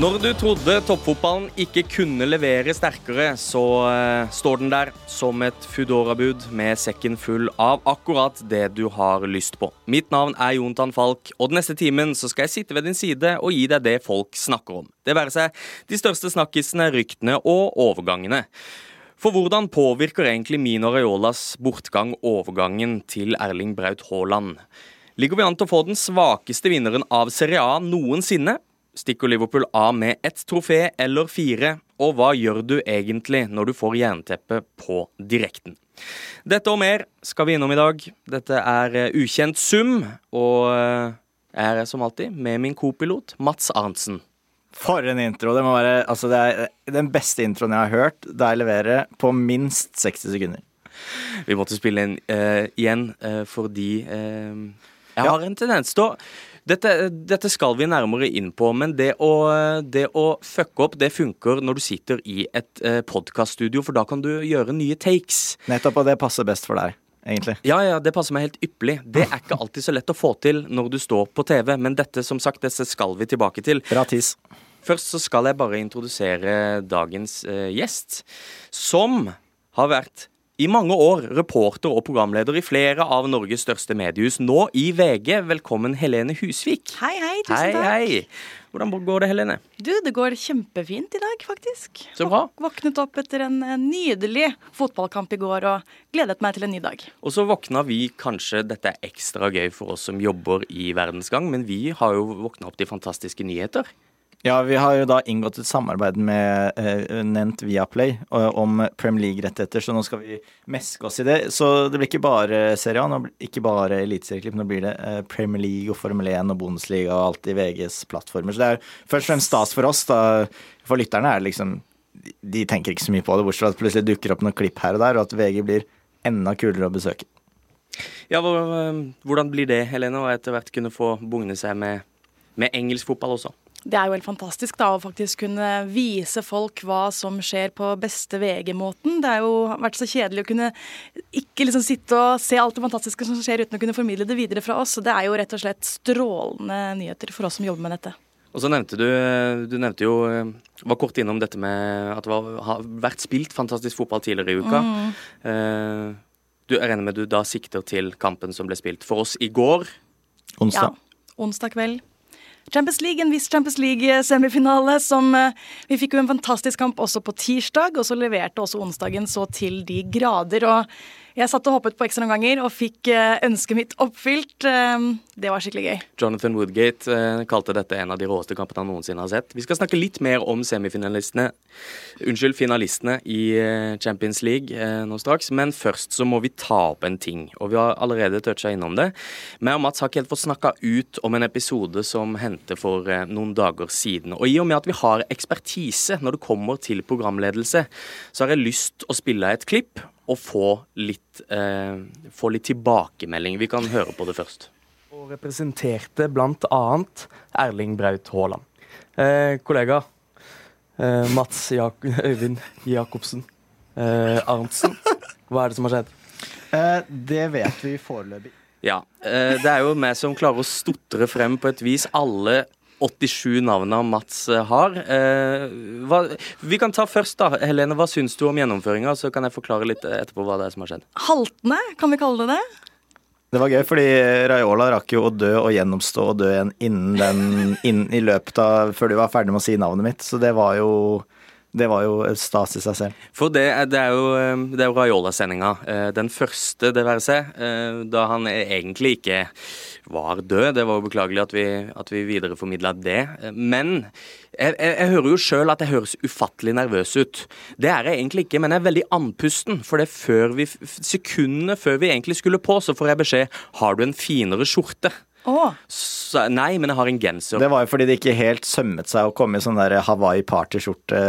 Når du trodde toppfotballen ikke kunne levere sterkere, så uh, står den der som et Foodora-bud med sekken full av akkurat det du har lyst på. Mitt navn er Jontan Falk, og den neste timen så skal jeg sitte ved din side og gi deg det folk snakker om. Det være seg de største snakkisene, ryktene og overgangene. For hvordan påvirker egentlig Mino Raiolas bortgang overgangen til Erling Braut Haaland? Ligger vi an til å få den svakeste vinneren av Serie A noensinne? Stikker Liverpool av med ett trofé eller fire? Og hva gjør du egentlig når du får jernteppe på direkten? Dette og mer skal vi innom i dag. Dette er eh, Ukjent sum, og eh, jeg er som alltid med min kopilot Mats Arntzen. For en intro. Det må være altså det er den beste introen jeg har hørt deg levere på minst 60 sekunder. Vi måtte spille inn uh, igjen uh, fordi uh, jeg ja. har en tendens til å dette, dette, skal vi nærmere inn på, men det å, det å fucke opp, det funker når du sitter i et eh, podkaststudio, for da kan du gjøre nye takes. Nettopp, og det passer best for deg. Egentlig. Ja, ja, det passer meg helt ypperlig. Det er ikke alltid så lett å få til når du står på TV, men dette som sagt, dette skal vi tilbake til. Bra tis. Først så skal jeg bare introdusere dagens eh, gjest, som har vært i mange år reporter og programleder i flere av Norges største mediehus. Nå i VG. Velkommen, Helene Husvik. Hei, hei. Tusen hei, takk. Hei. Hvordan går det, Helene? Du, Det går kjempefint i dag, faktisk. Så bra. Våknet opp etter en nydelig fotballkamp i går og gledet meg til en ny dag. Og så våkna vi kanskje Dette er ekstra gøy for oss som jobber i Verdensgang, men vi har jo våkna opp til fantastiske nyheter. Ja, vi har jo da inngått et samarbeid med eh, nevnt Viaplay om Premier League-rettigheter, så nå skal vi meske oss i det. Så det blir ikke bare Serie A, ikke bare eliteserieklipp, nå blir det eh, Premier League og Formel 1 og Bundesliga og alt i VGs plattformer. Så det er først og fremst stas for oss, da. For lytterne er det liksom De tenker ikke så mye på det, bortsett fra at plutselig dukker opp noen klipp her og der, og at VG blir enda kulere å besøke. Ja, eh, hvordan blir det, Helene, å etter hvert kunne få bugne seg med, med engelsk fotball også? Det er jo helt fantastisk da, å faktisk kunne vise folk hva som skjer på beste VG-måten. Det har jo vært så kjedelig å kunne ikke liksom sitte og se alt det fantastiske som skjer uten å kunne formidle det videre fra oss. Så det er jo rett og slett strålende nyheter for oss som jobber med dette. Og så nevnte du Du nevnte jo var kort innom dette med at det var, har vært spilt fantastisk fotball tidligere i uka. Mm. Eh, du, jeg regner med du da sikter til kampen som ble spilt for oss i går? Onsdag. Ja. Onsdag kveld. Champions League, en viss Champions League-semifinale. som eh, Vi fikk jo en fantastisk kamp også på tirsdag, og så leverte også onsdagen så til de grader. og jeg satt og hoppet på ekstra noen ganger og fikk eh, ønsket mitt oppfylt. Ehm, det var skikkelig gøy. Jonathan Woodgate eh, kalte dette en av de råeste kampene han noensinne har sett. Vi skal snakke litt mer om semifinalistene, unnskyld, finalistene i eh, Champions League nå straks. Men først så må vi ta opp en ting, og vi har allerede toucha innom det. Meg og Mats har ikke helt fått snakka ut om en episode som hendte for noen dager siden. Og i og med at vi har ekspertise når det kommer til programledelse, så har jeg lyst å spille et klipp og få litt, eh, få litt tilbakemelding. Vi kan høre på det først. Og representerte bl.a. Erling Braut Haaland. Eh, kollega eh, Mats Jak Øyvind Jacobsen eh, Arntzen, hva er det som har skjedd? Eh, det vet vi foreløpig. Ja. Eh, det er jo meg som klarer å stotre frem på et vis alle 87 navnene Mats eh, har. Eh, hva, vi kan ta først, da. Helene, hva syns du om gjennomføringa? Så kan jeg forklare litt etterpå hva det er som har skjedd. Haltende, kan vi kalle det det? Det var gøy, fordi Raiola rakk jo å dø og gjennomstå og dø igjen innen den, innen, i løpet av Før du var ferdig med å si navnet mitt. Så det var jo det var jo stas i seg selv. For det, det er jo, eh, det jo Raiola-sendinga. Den første, det være seg, da han egentlig ikke var død. Det var jo beklagelig at vi, at vi videreformidla det. Men jeg, jeg, jeg, hører jo sjøl at jeg høres ufattelig nervøs ut. Det er jeg egentlig ikke, men jeg er veldig andpusten. For det før vi, sekundene før vi egentlig skulle på, så får jeg beskjed har du en finere skjorte. Oh. Så, nei, men jeg har en genser. Det var jo fordi det ikke helt sømmet seg å komme i sånn der Hawaii partyskjorte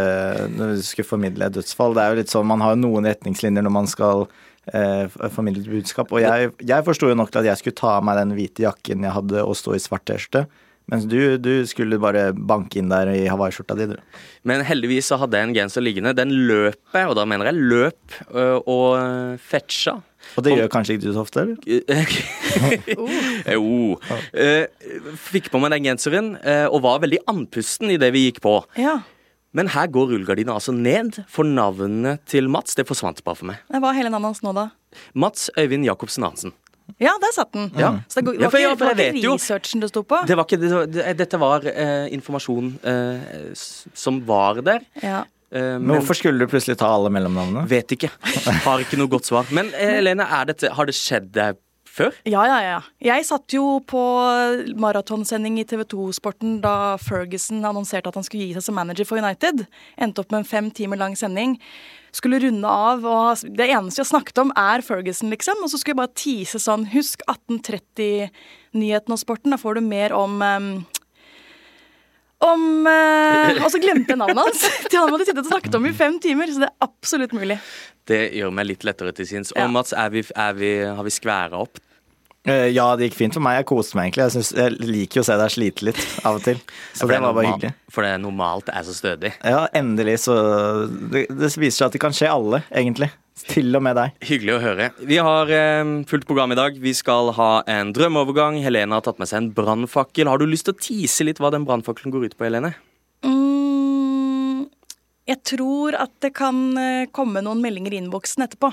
når du skulle formidle et dødsfall. Det er jo litt sånn, Man har jo noen retningslinjer når man skal eh, et budskap. Og jeg, jeg forsto jo nok til at jeg skulle ta av meg den hvite jakken jeg hadde og stå i svart T-skjorte. Mens du, du, skulle bare banke inn der i hawaiiskjorta di, du. Men heldigvis så hadde jeg en genser liggende. Den løp jeg, og da mener jeg løp, og fetcha Og det gjør kanskje ikke du så ofte, eller? jo. Eh, fikk på meg den genseren eh, og var veldig andpusten idet vi gikk på. Ja. Men her går rullegardina altså ned, for navnet til Mats det forsvant bare for meg. Hva er hele navnet hans nå, da? Mats Øyvind Jacobsen Hansen. Ja, der satt den. Ja. Så det var Ja, for jeg- ikke, for det researchen det sto på? Det var ikke, det, det, dette var eh, informasjon eh, som var der. Ja. Eh, Men hvorfor skulle du plutselig ta alle mellomnavnene? Vet ikke. Har ikke noe godt svar. Men eh, Helene, er dette, har det skjedd deg før? ja, ja, ja. Jeg satt jo på maratonsending i TV 2-sporten da Ferguson annonserte at han skulle gi seg som manager for United. Endte opp med en fem timer lang sending. Skulle runde av, og det eneste jeg snakket om, er Ferguson, liksom. Og så skulle jeg bare tease sånn Husk 1830-nyheten og sporten. Da får du mer om um, om eh, Og så glemte jeg navnet hans! Til han hadde sittet og snakket om i fem timer. Så det er absolutt mulig. Det gjør meg litt lettere til sinns. Ja. Og Mats, er vi, er vi, har vi skværa opp? Eh, Ja, det gikk fint for meg. Jeg koste meg egentlig. Jeg, synes, jeg liker jo å se deg slite litt av og til. Så det var bare hyggelig. For det normalt er så stødig. Ja, endelig så Det, det viser seg at det kan skje alle, egentlig. Til og med deg. Hyggelig å høre. Vi har eh, fullt program i dag. Vi skal ha en drømmeovergang. Helene har tatt med seg en brannfakkel. Har du lyst til å tease litt hva den brannfakkelen går ut på, Helene? Mm, jeg tror at det kan eh, komme noen meldinger i innboksen etterpå.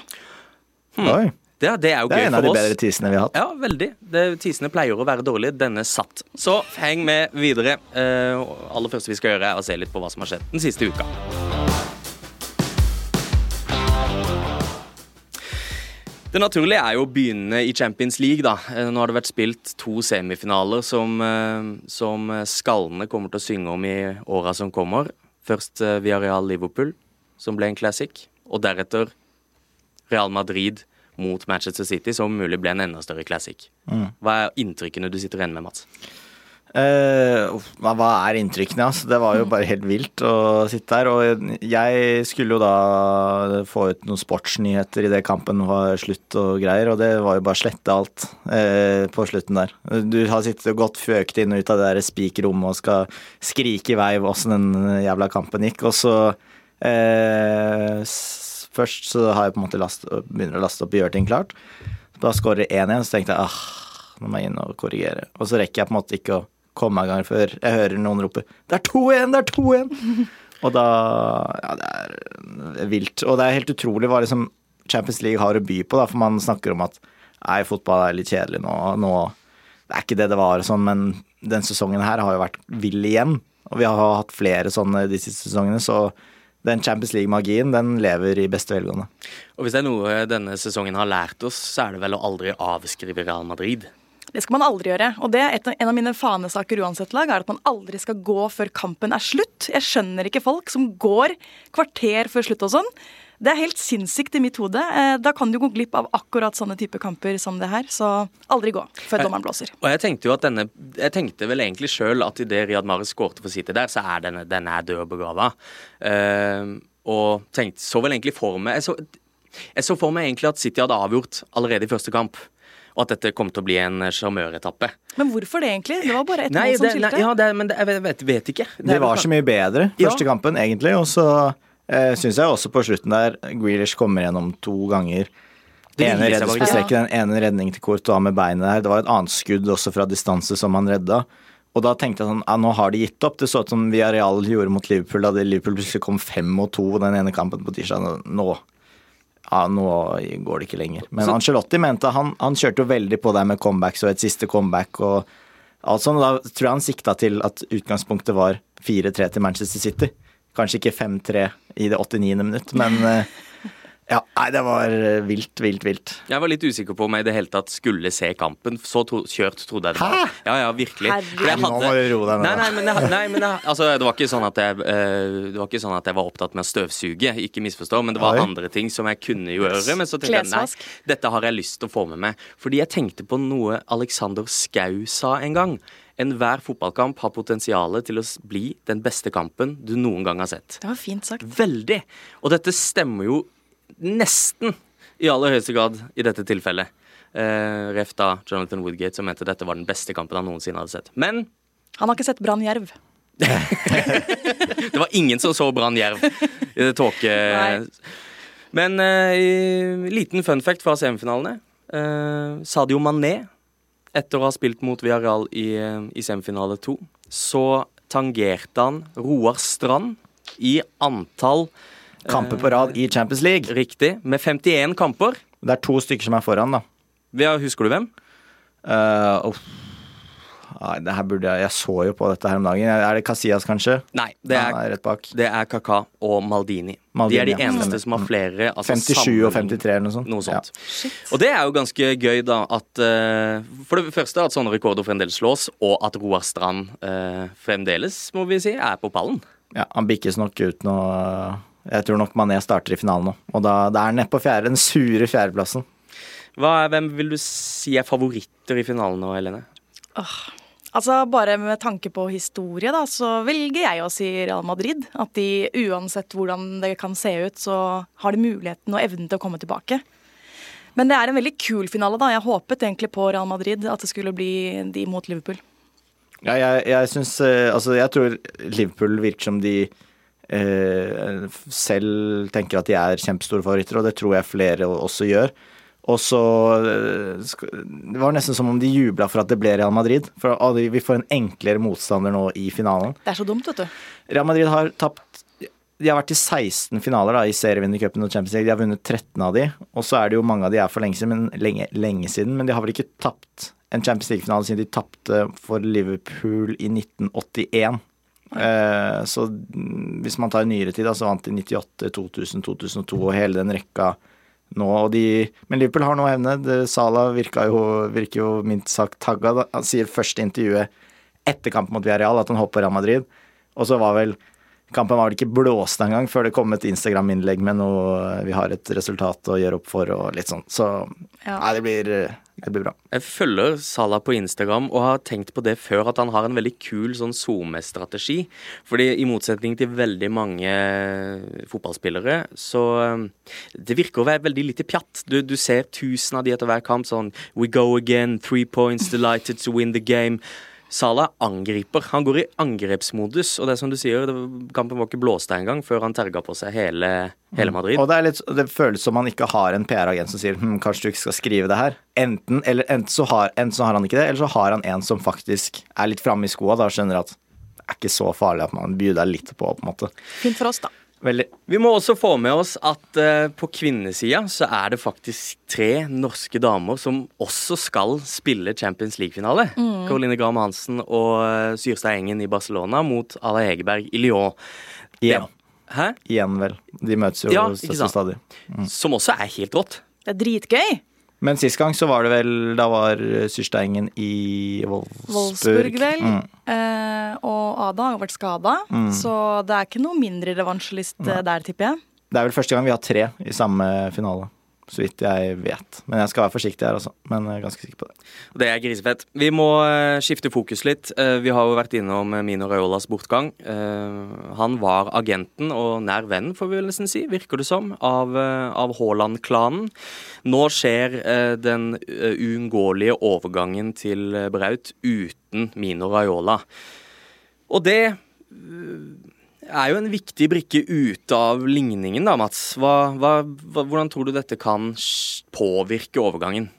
Oi. Det, det er jo Det gøy er en av de bedre teasene vi har hatt. Ja, veldig. Det, Tisene pleier å være dårlige. Denne satt. Så heng med videre. Uh, aller første vi skal gjøre, er å se litt på hva som har skjedd den siste uka. Det naturlige er jo å begynne i Champions League, da. Eh, Nå har det vært spilt to semifinaler som, eh, som skallene kommer til å synge om i åra som kommer. Først eh, Villarreal Liverpool, som ble en classic. Og deretter Real Madrid mot Manchester City, som mulig ble en enda større classic. Hva er inntrykkene du sitter igjen med, Mats? Uh, hva er inntrykkene? Altså? Det var jo bare helt vilt å sitte her. Og jeg skulle jo da få ut noen sportsnyheter idet kampen var slutt og greier, og det var jo bare slette alt uh, på slutten der. Du har sittet og gått føkt inn og ut av det der spikerrommet og skal skrike i vei åssen den jævla kampen gikk, og så s- Først så har jeg på en måte last, begynner å laste opp og gjøre ting klart. Da skårer 1-1, så tenkte jeg ah, nå må jeg inn og korrigere. Og så rekker jeg på en måte ikke å komme meg i gang før jeg hører noen rope 'Det er 2-1! Det er 2-1!' Og da Ja, det er vilt. Og det er helt utrolig hva liksom Champions League har å by på, da, for man snakker om at nei, fotball er litt kjedelig nå. nå det er ikke det det var, sånn, men den sesongen her har jo vært vill igjen. Og vi har hatt flere sånne de siste sesongene, så den Champions League-magien, den lever i beste velgående. Og Hvis det er noe denne sesongen har lært oss, så er det vel å aldri avskrive Real Madrid. Det skal man aldri gjøre. Og det er en av mine fanesaker uansett lag, er at man aldri skal gå før kampen er slutt. Jeg skjønner ikke folk som går kvarter før slutt og sånn. Det er helt sinnssykt i mitt hode. Eh, Da kan du gå glipp av akkurat sånne type kamper som det her. Så aldri gå før dommeren blåser. Og jeg tenkte jo at denne Jeg tenkte vel egentlig sjøl at idet Riyad Mahrez skårte for City der, så er denne, denne er død og begrava. og tenkte, så vel egentlig for meg jeg så, jeg så for meg egentlig at City hadde avgjort allerede i første kamp. Og at dette kom til å bli en sjarmøretappe. Men hvorfor det egentlig? Det var bare ett mål som det, nei, skilte. ja, det, men det, jeg vet, vet, ikke. Det De er var så mye bedre første Ja. kampen, egentlig. Og så eh, syns jeg også på slutten der Grealish kommer gjennom to ganger. Ene reddes på streken, den ene redningen til Courtois med beinet der. Det var et annet skudd også fra distanse som han redda. Og da tenkte jeg sånn, ja, nå har de gitt opp. Det så ut som Villarreal gjorde mot Liverpool da Liverpool plutselig kom fem mot to den ene kampen på tirsdag. Nå, ja, nå går det ikke lenger. Men Så- Ancelotti mente han, han kjørte jo veldig på der med comebacks og et siste comeback og alt sånt. Da tror jeg han sikta til at utgangspunktet var 4-3 til Manchester City. Kanskje ikke 5-3 i det 89. minutt, men eh, ja, nei, det var eh, vilt, vilt, vilt. Jeg var litt usikker på om jeg i det hele tatt skulle se kampen. Så tro, kjørt trodde jeg det var. Hæ? Ja, ja, virkelig. For Nå må du roe deg ned, Nei, nei, men, jeg, nei, men jeg, altså, det var ikke sånn at jeg eh, Det var ikke sånn at jeg var opptatt med å støvsuge, ikke misforstå, men det var Oi. andre ting som jeg kunne gjøre. Men så tenkte jeg nei, dette har jeg lyst til å få med meg. Fordi jeg tenkte på noe Alexander Skau sa en gang. Enhver fotballkamp har potensial til å bli den beste kampen du noen gang har sett. Det var fint sagt. Veldig. Og dette stemmer jo nesten i aller høyeste grad i dette tilfellet. Uh, Ref da Jonathan Woodgate som mente dette var den beste kampen han noensinne hadde sett. Men Han har ikke sett Brann Jerv. det var ingen som så Brann Jerv i det tåke... Men uh, liten fun fact fra semifinalene. Uh, Sadio Mané, etter å ha spilt mot Villarreal i, eh, i semifinale to, så tangerte han Roar Strand i antall Kamper på rad i Champions League. Riktig. Med 51 kamper. Det er to stykker som er foran, da. Ja, husker du hvem? Uh, uff. Det her burde jeg Jeg så jo på dette her om dagen. Er det Casillas, kanskje? Nei, det er, er rett bak. det er Kaka og Maldini. Maldini, de er de ja. eneste Mm. som har flere altså, 57 og 53 eller noe sånt. Noe sånt. Ja. Og det er jo ganske gøy, da, at uh, For det første at sånne rekorder fremdeles slås, og at Roar Strand uh, fremdeles, må vi si, er på pallen. Ja, han bikkes nok ut nå. Jeg tror nok Mané starter i finalen nå. Og da, da er han nede på fjerde, den sure fjerdeplassen. Hva er, hvem vil du si er favoritter i finalen nå, Helene? Altså Bare med tanke på historie, da, så velger jeg å si Real Madrid. At de uansett hvordan det kan se ut, så har de muligheten og evnen til å komme tilbake. Men det er en veldig kul finale, da. Jeg håpet egentlig på Real Madrid, at det skulle bli de mot Liverpool. Ja, jeg, jeg syns eh, Altså, jeg tror Liverpool virker som de eh, selv tenker at de er kjempestore favoritter, og det tror jeg flere også gjør. Og så eh, Det var nesten som om de jubla for at det ble Real Madrid. For vi får en enklere motstander nå i finalen. Det er så dumt, vet du. Real Madrid har tapt De har vært i 16 finaler da, i serievinnercupen og Champions League. De har vunnet 13 av de, og så er det jo mange av de er for lenge siden, men, lenge, lenge siden, men de har vel ikke tapt en Champions League-finale siden de tapte for Liverpool i 1981. Eh, så hvis man tar nyere tid, da, så vant de 98, 2000, 2002 og hele den rekka nå. De, men Liverpool har noe evne. Salah jo, virker jo minst sagt tagga. Han sier først i intervjuet etter kampen mot Villarreal at han hopper Real Madrid. Og så var vel Kampen var vel ikke blåst engang før det kom et Instagram-innlegg med noe vi har et resultat å gjøre opp for og litt sånn. Så Ja. nei, det blir, det blir bra. Jeg følger Salah på Instagram og har tenkt på det før, at han har en veldig kul sånn SoMe-strategi. Fordi i motsetning til veldig mange fotballspillere, så Det virker å være veldig lite pjatt. Du, du ser tusen av de etter hver kamp sånn We go again, three points, delighted to win the game. Salah angriper. Han går i angrepsmodus, og det er som du sier, det, kampen var ikke blåst engang før han terga på seg hele, hele Madrid. Og det, er litt, det føles som han ikke har en PR-agent som sier hm, kanskje du ikke skal skrive det her. Enten, eller, enten, så har, enten så har han ikke det, eller så har han en som faktisk er litt framme i skoa og skjønner at det er ikke så farlig at man byr deg litt på, på en måte. Fint for oss, da. Veldig. Vi må også få med oss at uh, på kvinnesida så er det faktisk tre norske damer som også skal spille Champions League-finale. Caroline Graham Hansen og uh, Syrstad Engen i Barcelona mot Ala Hegerberg i Lyon. Igjen. Hæ? Igjen, vel. De møtes jo Ja, stadig. stadig. Som også er helt rått. Det er dritgøy. Men sist gang så var det vel Da var Syrsteingen i Wolfsburg. Wolfsburg, vel. Mm. Eh, og Ada har vært skada, så det er ikke noe mindre revansjelyst eh, der, tipper jeg. Det er vel første gang vi har tre i samme finale. Så vidt jeg vet. Men jeg skal være forsiktig her, altså. Men jeg er ganske sikker på det. Det er grisefett. Vi må eh, skifte fokus litt. Eh, vi har jo vært innom eh, Mino Raiolas bortgang. Han var agenten og nær venn, får vi vel nesten si, virker det som, av, av Haaland-klanen. Nå skjer den uunngåelige overgangen til Braut uten Mino Raiola. Og det er jo en viktig brikke ute av ligningen, da, Mats. Hva, hva, hvordan tror du dette kan påvirke overgangen?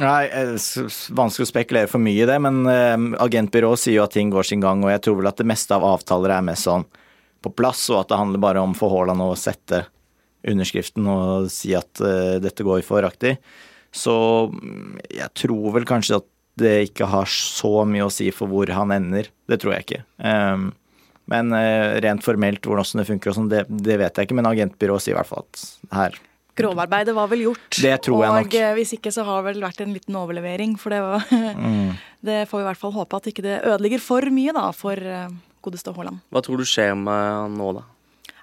Nei, det s- s- Vanskelig å spekulere for mye i det, men eh, agentbyrået sier jo at ting går sin gang, og jeg tror vel at det meste av avtaler er mest sånn på plass, og at det handler bare om for Haaland å sette underskriften og si at eh, dette går foraktig. Så mm, jeg tror vel kanskje at det ikke har så mye å si for hvor han ender. Det tror jeg ikke. Um, men eh, rent formelt hvordan det funker og sånn, det, det vet jeg ikke. Men agentbyrået sier i hvert fall at her Grovarbeidet var vel gjort. Det tror jeg nok. Og eh, hvis ikke så har det vel vært en liten overlevering. For det, var, Mm. det får vi i hvert fall håpe at ikke det ødelegger for mye da, for eh, godeste Haaland. Hva tror du skjer med han nå, da?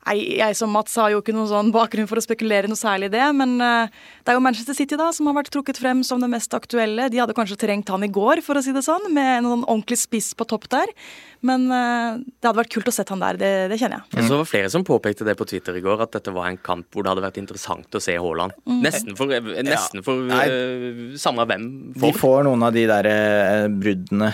Nei, jeg som Mats har jo ikke noen sånn bakgrunn for å spekulere noe særlig i det, men eh, det er jo Manchester City da som har vært trukket frem som det mest aktuelle. De hadde kanskje trengt han i går, for å si det sånn, med en sånn ordentlig spiss på topp der. Men eh, det hadde vært kult å sett han der, det, det kjenner jeg. Jeg så det var flere som påpekte det på Twitter i går, at dette var en kamp hvor det hadde vært interessant å se Haaland. Nesten for, nesten for Nei. eh, samme hvem De for. får noen av de der uh, bruddene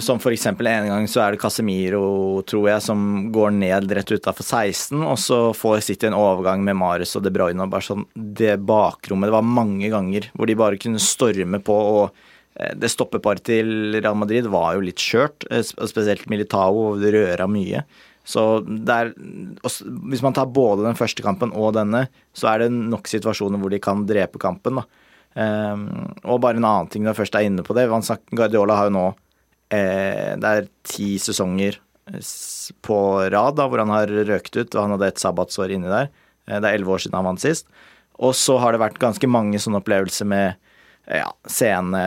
Som f.eks. en gang så er det Casemiro, tror jeg, som går ned rett utafor 16, og så får City en overgang med Marius og De Bruyne og bare sånn Det bakrommet Det var mange ganger hvor de bare kunne storme på, og eh, det stoppeparet til Real Madrid var jo litt skjørt, eh, spesielt Militao, det røra mye. Så der, hvis man tar både den første kampen og denne, så er det nok situasjoner hvor de kan drepe kampen. da. Um, og bare en annen ting når først er inne på det. Guardiola har jo nå Det er ti sesonger på rad da, hvor han har røkt ut, og han hadde et sabbatsår inni der. Eh, det er elleve år siden han vant sist. Og så har det vært ganske mange sånne opplevelser med ja, sene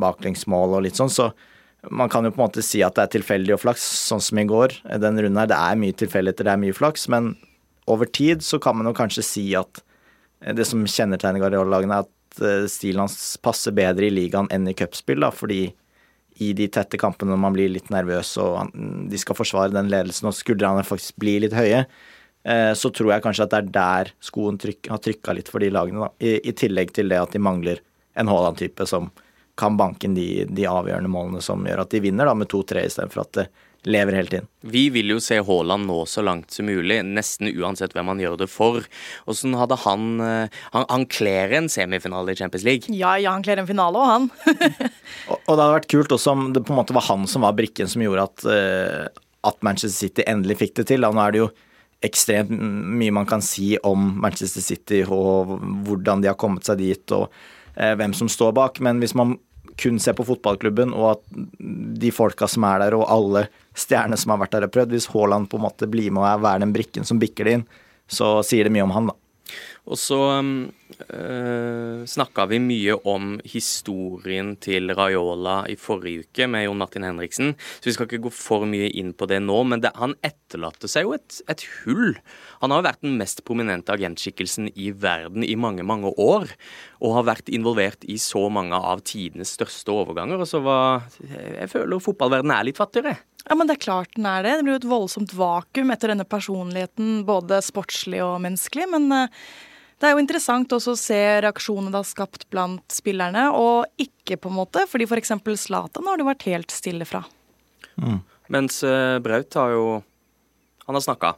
baklengsmål og litt sånn, så man kan jo på en måte si at det er tilfeldig og flaks, sånn som i går. Den runden her, det er mye tilfeldigheter, det er mye flaks, men over tid så kan man jo kanskje si at det som kjennetegner Guardiola-lagene, er at Eh, stilen hans passer bedre i ligaen enn i cupspill, da, fordi i de tette kampene når man blir litt nervøs og de skal forsvare den ledelsen og skuldrene faktisk blir litt høye, eh, så tror jeg kanskje at det er der skoen tryk, har trykka litt for de lagene. I, I, tillegg til det at de mangler en Haaland-type som kan banke inn de, de, avgjørende målene som gjør at de vinner da med 2-3 istedenfor at det lever hele tiden. Vi vil jo se Haaland nå så langt som mulig, nesten uansett hvem han gjør det for. Åssen hadde han eh, Han, han kler en semifinale i Champions League? Ja, ja, han kler en finale òg, han. og, og, det hadde vært kult også om det på en måte var han som var brikken som gjorde at, uh, at Manchester City endelig fikk det til. Da. Nå er det jo ekstremt mye man kan si om Manchester City og hvordan de har kommet seg dit og uh, hvem som står bak, men hvis man kun ser på fotballklubben, og at de folka som er der, og alle stjernene som har vært der og prøvd, hvis Haaland på en måte blir med og er den brikken som bikker det inn, så sier det mye om han, da. Og så øh, eh, snakka vi mye om historien til Raiola i forrige uke med Jon Martin Henriksen, så vi skal ikke gå for mye inn på det nå. Men det, han etterlater seg jo et, et, hull. Han har vært den mest prominente agentskikkelsen i verden i mange, mange år. Og har vært involvert i så mange av tidenes største overganger. Og så var Jeg føler fotballverdenen er litt fattigere. Ja, men det er klart den er det. Det blir jo et voldsomt vakuum etter denne personligheten, både sportslig og menneskelig. men... Det er jo interessant også å se reaksjonene det har skapt blant spillerne, og ikke på en måte, fordi f.eks. For Zlatan har det vært helt stille fra. Mm. Mens uh, Braut har jo Han har snakka,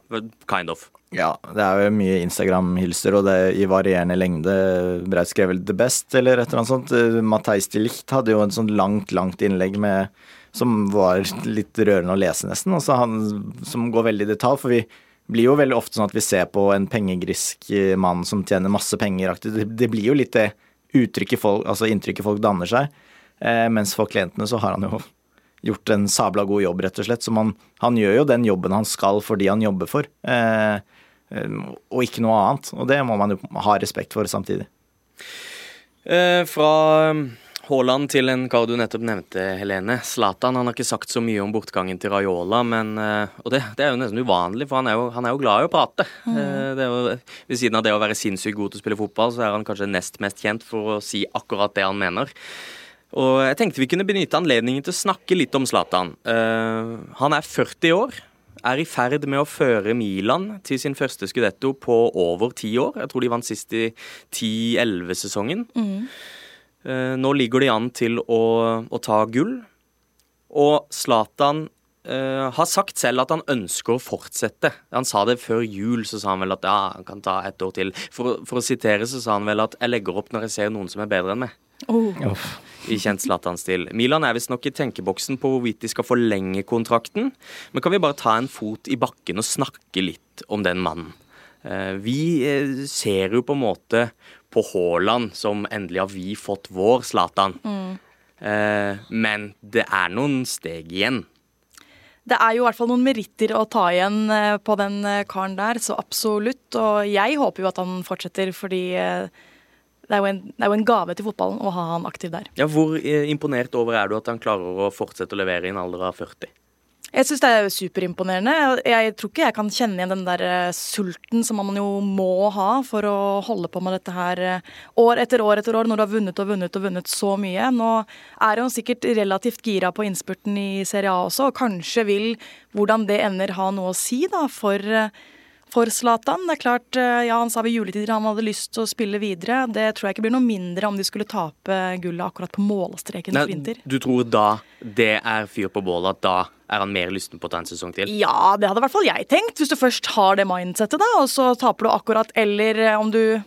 kind of. Ja, det er jo mye Instagram-hilser, og det er i varierende lengde. Braut skrev vel 'The Best', eller et eller annet sånt. Uh, Matheis de Licht hadde jo en sånn langt, langt innlegg med, som var litt rørende å lese, nesten. Også han, som går veldig i detalj, for vi blir jo veldig ofte sånn at vi ser på en pengegrisk eh, mann som tjener masse penger. Det blir jo litt det uttrykket folk, altså inntrykket folk danner seg. Eh, mens for klientene så har han jo gjort en sabla god jobb, rett og slett. Så man, han gjør jo den jobben han skal for de han jobber for, eh, eh og ikke noe annet. Og det må man jo ha respekt for samtidig. Eh, fra Haaland til en kar du nettopp nevnte, Helene. Zlatan han har ikke sagt så mye om bortgangen til Raiola, men, eh, og det, det, er jo nesten uvanlig, for han er jo, han er jo glad i å prate. Mm. Eh, jo, ved siden av det å være sinnssykt god til å spille fotball, så er han kanskje nest mest kjent for å si akkurat det han mener. Og jeg tenkte vi kunne benytte anledningen til å snakke litt om Zlatan. Uh, han er 40 år. Er i ferd med å føre Milan til sin første skudetto på over ti år. Jeg tror de vant sist i 10-11-sesongen. Mm. Eh, nå ligger de an til å, å ta gull. Og Zlatan uh, har sagt selv at han ønsker å fortsette. Han sa det før jul, så sa han vel at ja, han kan ta ett år til. For, for, å sitere så sa han vel at 'jeg legger opp når jeg ser noen som er bedre enn meg'. Oh. I kjent Zlatan-stil. Milan er visstnok i tenkeboksen på hvorvidt de skal forlenge kontrakten. Men kan vi bare ta en fot i bakken og snakke litt om den mannen? Uh, vi ser jo på en måte på Haaland som endelig har vi fått vår Zlatan. Mm. Eh, men det er noen steg igjen. Det er jo i hvert fall noen meritter å ta igjen eh, på den eh, karen der, så absolutt. Og jeg håper jo at han fortsetter, fordi eh, det er, en, det er, jo en, gave til fotballen å ha han aktiv der. Ja, Hvor imponert over er du at han klarer å fortsette å levere i en alder av 40? Jeg syns det er superimponerende. Jeg tror ikke jeg kan kjenne igjen den der eh, sulten som man jo må ha for å holde på med dette her eh, år etter år etter år, når du har vunnet og vunnet og vunnet så mye. Nå er hun sikkert relativt gira på innspurten i Serie A også, og kanskje vil hvordan det ender ha noe å si da for, eh, for Zlatan. Det er klart, eh, ja, Han sa ved juletider han hadde lyst til å spille videre. Det tror jeg ikke blir noe mindre om de skulle tape gullet akkurat på målstreken for vinter. Inter. du tror da det er fyr på bålet, at da er han mer lysten på å ta en sesong til? Ja, det hadde i hvert fall jeg tenkt. Hvis du først har det mindsettet, da, og så taper du akkurat, eller eh, om du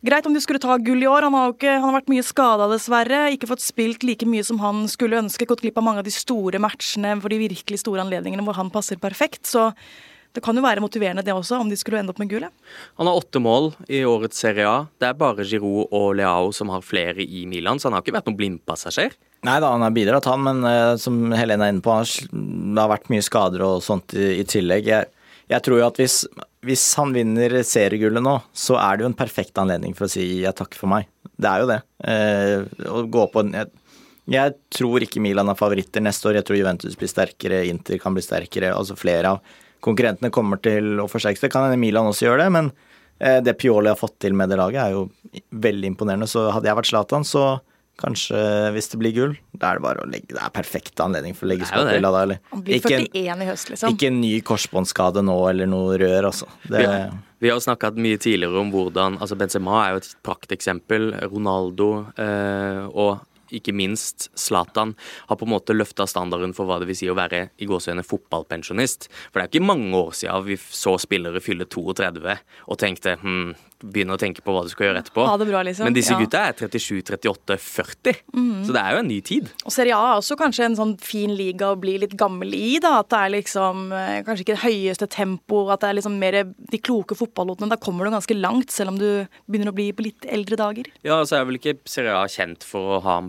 Greit om du skulle ta gull i år. Han har, jo ikke, han har vært mye skada, dessverre. Ikke fått spilt like mye som han skulle ønske. Gått glipp av mange av de store matchene for de virkelig store anledningene hvor han passer perfekt. Så det kan jo være motiverende det også, om de skulle ende opp med gule. Han har åtte mål i årets Serie A. Det er bare Giroud og Leao som har flere i Milan, så han har ikke vært noen blindpassasjer. Nei da, han har bidratt, han, men uh, som Helene er inne på, det har vært mye skader og sånt i, i tillegg. Jeg, jeg, tror jo at hvis, hvis han vinner seriegullet nå, så er det jo en perfekt anledning for å si ja, takk for meg. Det er jo det. Uh, å gå på en jeg, jeg tror ikke Milan er favoritter neste år. Jeg tror Juventus blir sterkere, Inter kan bli sterkere. Altså flere av konkurrentene kommer til å forsterke seg. Kan hende Milan også gjør det, men uh, det Pioli har fått til med det laget, er jo veldig imponerende. Så hadde jeg vært Zlatan, så Kanskje hvis det blir gull, da er det bare å legge Det er perfekt anledning for å legge skapilla da, eller? Han blir 41 i høst, liksom. Ikke en ny korsbåndskade nå eller noe rør, altså. Det, ja. Vi har jo snakka mye tidligere om hvordan altså Benzema er jo et prakteksempel. Ronaldo eh, og ikke minst Zlatan har på en måte løfta standarden for hva det vil si å være i gåsehudene fotballpensjonist. For det er ikke mange år siden vi så spillere fylle 32 og tenkte hm, begynne å tenke på hva du skal gjøre etterpå. Bra, liksom. Men disse ja. gutta er 37, 38, 40. Mm. Så det er jo en ny tid. Og Serie A er også kanskje en sånn fin liga å bli litt gammel i. da, At det er liksom eh, kanskje ikke det høyeste tempo, at det er liksom mer de kloke fotballåtene. Da kommer du ganske langt, selv om du begynner å bli på litt eldre dager. Ja, så er vel ikke Serie A kjent for å ha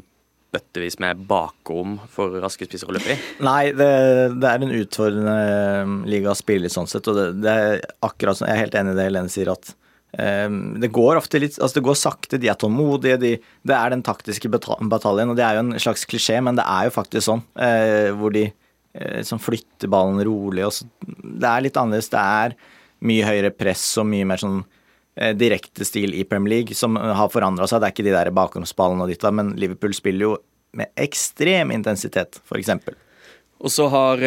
bøttevis med bakrom for raske spisser å løpe i? Nei, det, det, er en utfordrende um, liga å spille sånn sett. Og det, det, er akkurat sånn, Jeg er helt enig i det Helene sier, at um, det går ofte litt Altså det går sakte, de er tålmodige, de, det er den taktiske bataljen. Og det er jo en slags klisjé, men det er jo faktisk sånn. Uh, hvor de uh, som flytter ballen rolig. Og så, det er litt annerledes. Det er mye høyere press og mye mer sånn direkte stil i Premier League som har forandra seg. Det er ikke de der bakgrunnsballene og ditt men Liverpool spiller jo med ekstrem intensitet, f.eks. Og så har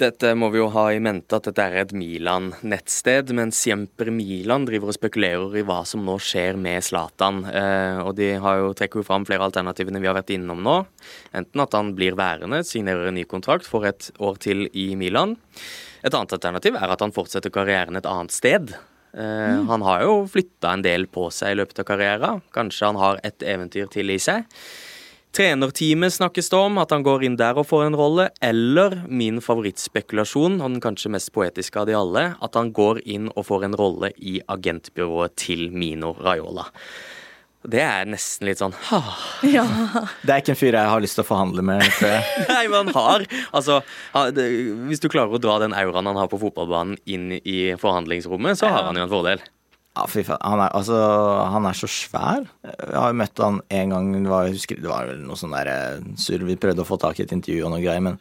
Dette må vi jo ha i mente at dette er et Milan-nettsted, men Siempre Milan driver og spekulerer i hva som nå skjer med Zlatan. Eh, og de har jo trekker jo fram flere alternativene vi har vært innom nå. Enten at han blir værende, signerer en ny kontrakt for et år til i Milan. Et annet alternativ er at han fortsetter karrieren et annet sted. Mm. Han har jo flytta en del på seg i løpet av karrieren. Kanskje han har et eventyr til i seg. Trenerteamet snakkes det om, at han går inn der og får en rolle. Eller min favorittspekulasjon, og den kanskje mest poetiske av de alle, at han går inn og får en rolle i agentbyrået til Mino Raiola. Det er nesten litt sånn ja. Det er ikke en fyr jeg har lyst til å forhandle med. Nei, men han har Altså, hvis du klarer å dra den auraen han har på fotballbanen inn i forhandlingsrommet, så har han jo en fordel. Ja, fy faen. Han er, altså, han er så svær. Jeg har jo møtt han en gang. Det var, husker, det var noe sånn der eh, surr. Vi prøvde å få tak i et intervju og noe greier, men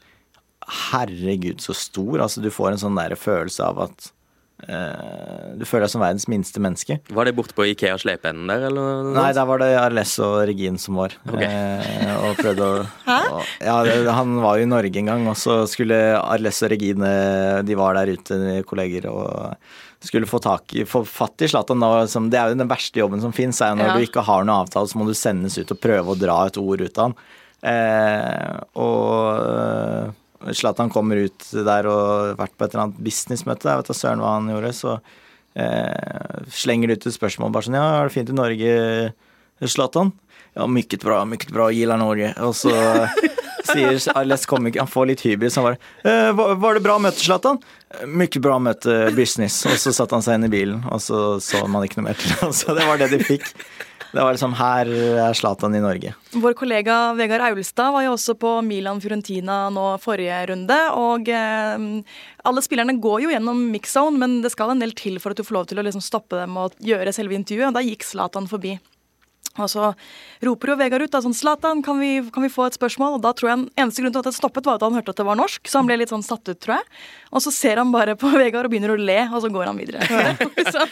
herregud, så stor. Altså, du får en sånn der følelse av at Du føler deg som verdens minste menneske. Var det borte på Ikea Slepeenden der, eller? Nei, der var det Arles og Regin som var. Okay. Uh, og prøvde å og, Ja, han var jo i Norge en gang, og så skulle Arles og Regine De var der ute, kolleger, og skulle få, tak i, få fatt i Zlatan Det er jo den verste jobben som fins. Når ja. du ikke har noen avtale, så må du sendes ut og prøve å dra et ord ut av han. Eh, og Zlatan kommer ut der og har vært på et eller annet businessmøte. Jeg vet da søren hva han gjorde. Så eh, slenger du ut et spørsmål bare sånn Ja, er det fint i Norge, Zlatan? Ja, mykket bra, mykket bra, gillar Norge. Og så sier Alex Comic, Han får litt hybris. Han bare eh, var, det bra å møte Zlatan? Mykket bra å møte business. Og så satte han seg inn i bilen, og så så man ikke noe mer til ham. Så det var det de fikk. Det var liksom Her er Zlatan i Norge. Vår kollega Vegard Aulstad var jo også på Milan Fiorentina nå forrige runde. Og eh, alle spillerne går jo gjennom mix-zone, men det skal en del til for at du får lov til å liksom stoppe dem og gjøre selve intervjuet. Og da gikk Zlatan forbi. Og så roper jo Vegard ut da sånn Zlatan, kan, kan, vi få et spørsmål? Og da tror jeg en eneste grunn til at det stoppet, var at han hørte at det var norsk. Så han ble litt sånn satt ut, tror jeg. Og så ser han bare på Vegard og begynner å le, og så går han videre. så,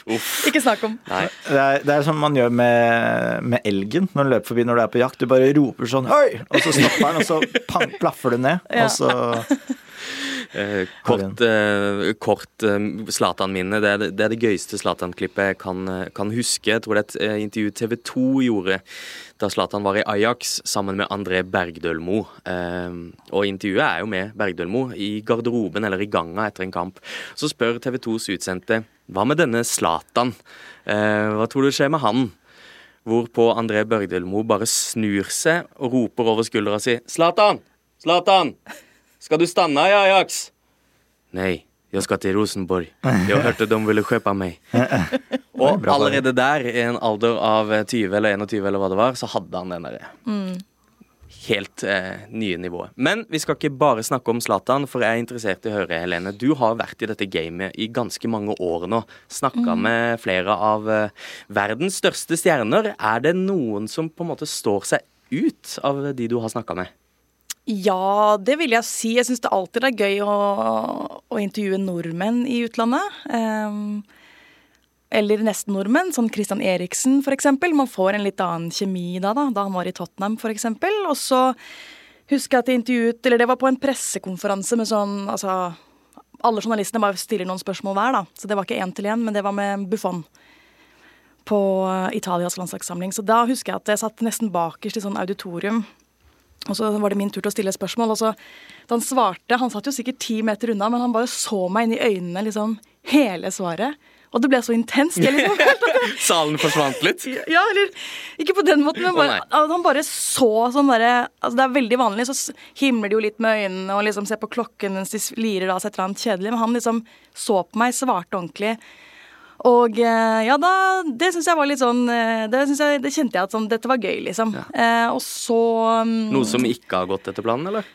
ikke snakk om. Det er, det er som man gjør med, med, elgen når den løper forbi når du er på jakt. Du bare roper sånn høy, og så stopper den, og så pang, plaffer du ned. Og så Eh, kort eh, kort eh, Zlatan-minne. Det, det- er det gøyeste Zlatan-klippet jeg kan, eh, kan huske. Jeg tror det er et eh, intervju TV 2 gjorde da Zlatan var i Ajax sammen med André Bergdølmo. Eh, og intervjuet er jo med Bergdølmo i garderoben eller i ganga etter en kamp. Så spør TV 2s utsendte hva med denne Zlatan? Eh, hva tror du skjer med han? Hvorpå André Bergdølmo bare snur seg og roper over skuldra si Zlatan! Zlatan! Skal du stanna i Ajax? Nei, jeg skal til Rosenborg. Jeg hørte de ville kjøpe meg. Og allerede der, i en alder av 20 eller 21 eller hva det var, så hadde han den derre helt eh, nye nivået. Men vi skal ikke bare snakke om Zlatan, for jeg er interessert i å høre, Helene. Du har vært i dette gamet i ganske mange år nå. Snakka med flere av eh, verdens største stjerner. Er det noen som på en måte står seg ut av de du har snakka med? Ja, det vil jeg si. Jeg syns det alltid er gøy å, å intervjue nordmenn i utlandet. Um, eller nesten nordmenn, sånn Christian Eriksen f.eks. Man får en litt annen kjemi da, da, da han var i Tottenham f.eks. Og så husker jeg at jeg intervjuet Eller det var på en pressekonferanse med sånn Altså alle journalistene bare stiller noen spørsmål hver, da. Så det var ikke én til én, men det var med Buffon på eh, Italias landslagssamling. Så da husker jeg at jeg satt nesten bakerst i sånn auditorium. Og så var det min tur til å stille et spørsmål. Og så da han svarte Han satt jo sikkert ti meter unna, men han bare så meg inn i øynene liksom hele svaret. Og det ble så intenst. Liksom, Salen forsvant litt. ja, eller ikke på den måten, men bare, oh, han bare så sånn derre altså Det er veldig vanlig, så himler de jo litt med øynene og liksom ser på klokken mens de lirer av seg et eller annet kjedelig, men han liksom så på meg, svarte ordentlig. Og eh, ja, da Det syns jeg var litt sånn eh, Det, jeg, det kjente jeg at sånn Dette var gøy, liksom. Eh, og så um, Noe som ikke har gått etter planen, eller?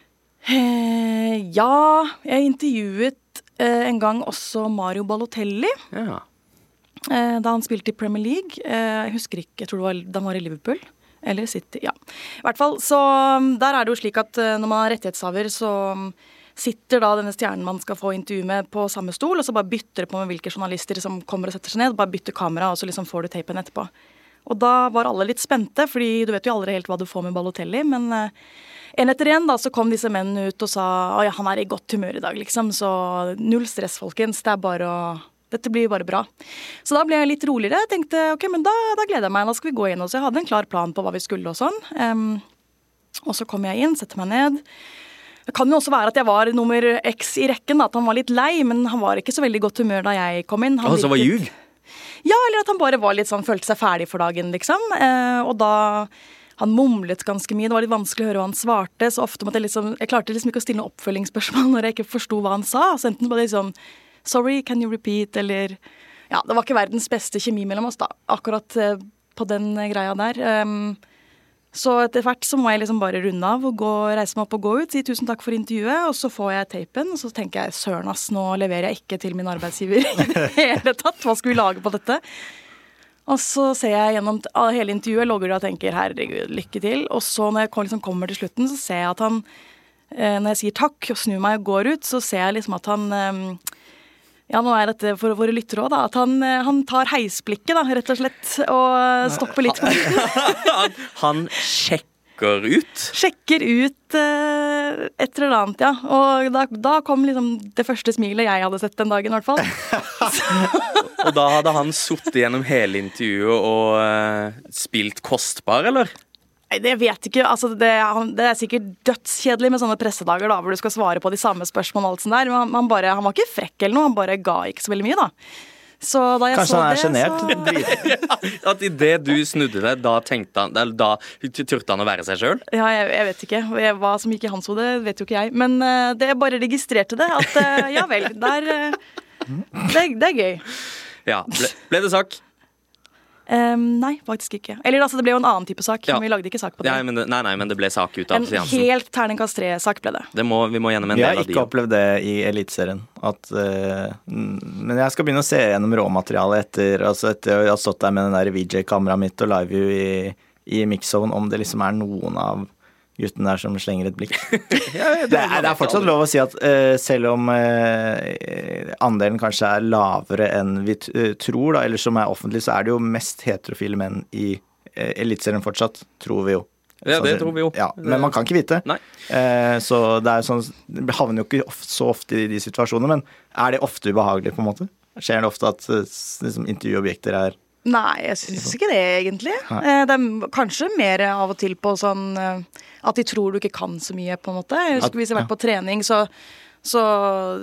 eh, Ja, jeg intervjuet eh, en gang også Mario Balotelli. Ja. Eh, da han spilte i Premier League. Eh, jeg husker ikke, jeg tror det var da han var i Liverpool. Eller City, ja. I hvert fall, så um, Der er det jo slik at når man er rettighetshaver, så um, sitter da denne stjernen man skal få intervju med, på samme stol, og så bare bytter det på med hvilke journalister som kommer og setter seg ned. Bare bytter kamera, og så liksom får du tapen etterpå. Og da var alle litt spente, fordi du vet jo aldri helt hva du får med Balotelli. Men eh, en etter en da, så kom disse mennene ut og sa at ja, han er i godt humør i dag, liksom. Så null stress, folkens. Det er bare å dette blir bare bra. Så da ble jeg litt roligere. Tenkte ok, men da, da gleder jeg meg. Da skal vi gå inn. Og så jeg hadde en klar plan på hva vi skulle og sånn. Um, og så kom jeg inn, setter meg ned. Det kan jo også være at jeg var nummer X i rekken, at han var litt lei, men han var ikke så veldig godt humør da jeg kom inn. Han Å, så var ljug? ja, eller at han bare var litt sånn, følte seg ferdig for dagen, liksom. Eh, og da Han mumlet ganske mye. Det var litt vanskelig å høre hva han svarte. Så ofte måtte jeg liksom Jeg klarte liksom ikke å stille noen oppfølgingsspørsmål når jeg ikke forsto hva han sa. Så enten var det liksom Sorry, can you repeat? Eller Ja, det var ikke verdens beste kjemi mellom oss, da. Akkurat eh, på den greia der. Ehm, så etter hvert så må jeg liksom bare runde av og gå, reise meg opp og gå ut. Si tusen takk for intervjuet, og så får jeg tapen. Og så tenker jeg søren ass, nå leverer jeg ikke til min arbeidsgiver i det hele tatt. Hva skal vi lage på dette? Og så ser jeg gjennom hele intervjuet, logger og tenker herregud, lykke til. Og så når jeg liksom kommer til slutten, så ser jeg at han eh, Når jeg sier takk og snur meg og går ut, så ser jeg liksom at han eh, ja, nå er dette for våre lyttere òg, da. At han, eh, han tar heisblikket, da, rett og slett. Og stopper litt. han, han sjekker ut. Sjekker ut eh, et eller annet, ja. Og da, da kom liksom det første smilet jeg hadde sett den dagen, i hvert fall. Og da hadde han sittet gjennom hele intervjuet og eh, spilt kostbar, eller? Det vet ikke. Altså, det, det er sikkert dødskjedelig med sånne pressedager da, hvor du skal svare på de samme spørsmålene og alt sånt der. Men han, han, bare, han var ikke frekk eller noe, han bare ga ikke så veldig mye, da. Så da jeg Kanskje så han er det, sjenert? så- Drit- At idet du snudde deg, da tenkte han eller Da turte han å være seg sjøl? Ja, jeg, jeg vet ikke. Hva som gikk i hans hode, vet jo ikke jeg. Men uh, det jeg bare registrerte det. At uh, ja vel, der uh, det, det er gøy. Ja. Ble, ble det sak? Em, nei, faktisk ikke. Eller altså, det ble jo en annen type sak. Ja. Men vi lagde ikke sak på det. Nei, men det, nei, nei, men det ble sak ut av en helt terningkast tre-sak ble det. Det må, vi må gjennom en har del av de. ikke opplevd det i Eliteserien. At, mm, men jeg skal begynne å se gjennom råmaterialet etter, altså etter å ha stått der med den der VJ-kameraet mitt og liveview i, i mixzone, om det liksom er noen av guttene der som slenger et blikk. det, er, det er fortsatt lov å si at uh, selv om uh, andelen kanskje er lavere enn vi t eh, tror, da, eller som er offentlig, så er det jo mest heterofile menn i uh, Eliteserien fortsatt, tror vi jo. Ja, det tror vi jo. Ja, men man kan ikke vite. Nei. Eh, så det er sånn Det havner jo ikke så ofte i de situasjonene, men er det ofte ubehagelig, på en måte? Skjer det ofte at liksom, intervjuobjekter er Nei, jeg syns ikke det, egentlig. Nei. Det er kanskje mer av og til på sånn eh, at de tror du ikke kan så mye, på en måte. Jeg husker Hvis jeg har vært på trening, så, så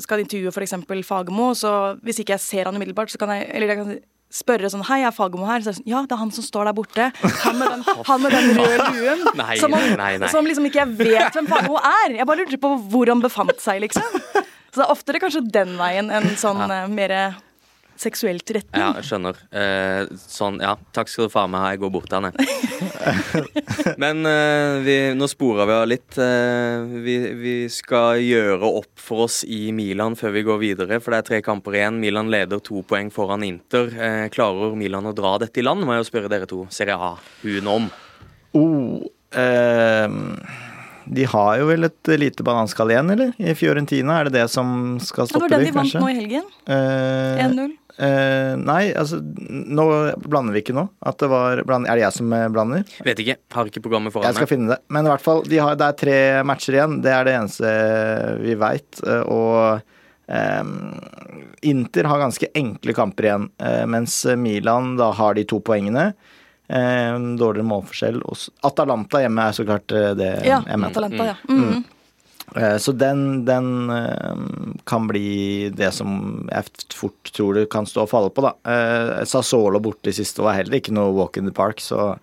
skal de intervjue f.eks. Fagermo, så hvis ikke jeg ser han umiddelbart, så kan jeg Eller jeg kan spørre sånn Hei, er Fagermo her? Så er det sånn, ja, det er han som står der borte. Han med den, han med den røde luen. Nei, som, han, nei, nei. som liksom ikke jeg vet hvem Fagermo er. Jeg bare lurte på hvor han befant seg, liksom. Så det er oftere kanskje den veien enn sånn ja. mer seksuelt retning. Ja, jeg skjønner. Eh, sånn, ja. Takk skal du faen meg ha. Jeg går bort til henne. Men eh, vi, nå spora vi av litt. Eh, vi, vi skal gjøre opp for oss i Milan før vi går videre, for det er tre kamper igjen. Milan leder to poeng foran Inter. Eh, klarer Milan å dra dette i land, må jeg jo spørre dere to Serie A, hun om. Oh, eh, de har jo vel et lite bananskall igjen, eller? I Fiorentina, er det det som skal stoppe? Det var den de, vant kanskje? nå i helgen. Eh, 1-0. Eh, nei, altså Nå blander vi ikke nå. At det var bland, Er det jeg som eh, blander? Vet ikke. Har ikke programmet foran Jeg skal meg. finne det. Men i hvert fall, de har, det er tre matcher igjen. Det er det eneste vi veit. Og ehm, Inter har ganske enkle kamper igjen, eh, mens Milan da har de to poengene. Ehm, dårligere målforskjell. Atalanta hjemme er så klart eh, det Ja, jeg. Atalanta, ja. Mm. Eh, Så den, den eh, kan bli det som jeg fort tror det kan stå og falle på, da. Eh, Sassuolo borte i siste var heller ikke noe walk in the park, så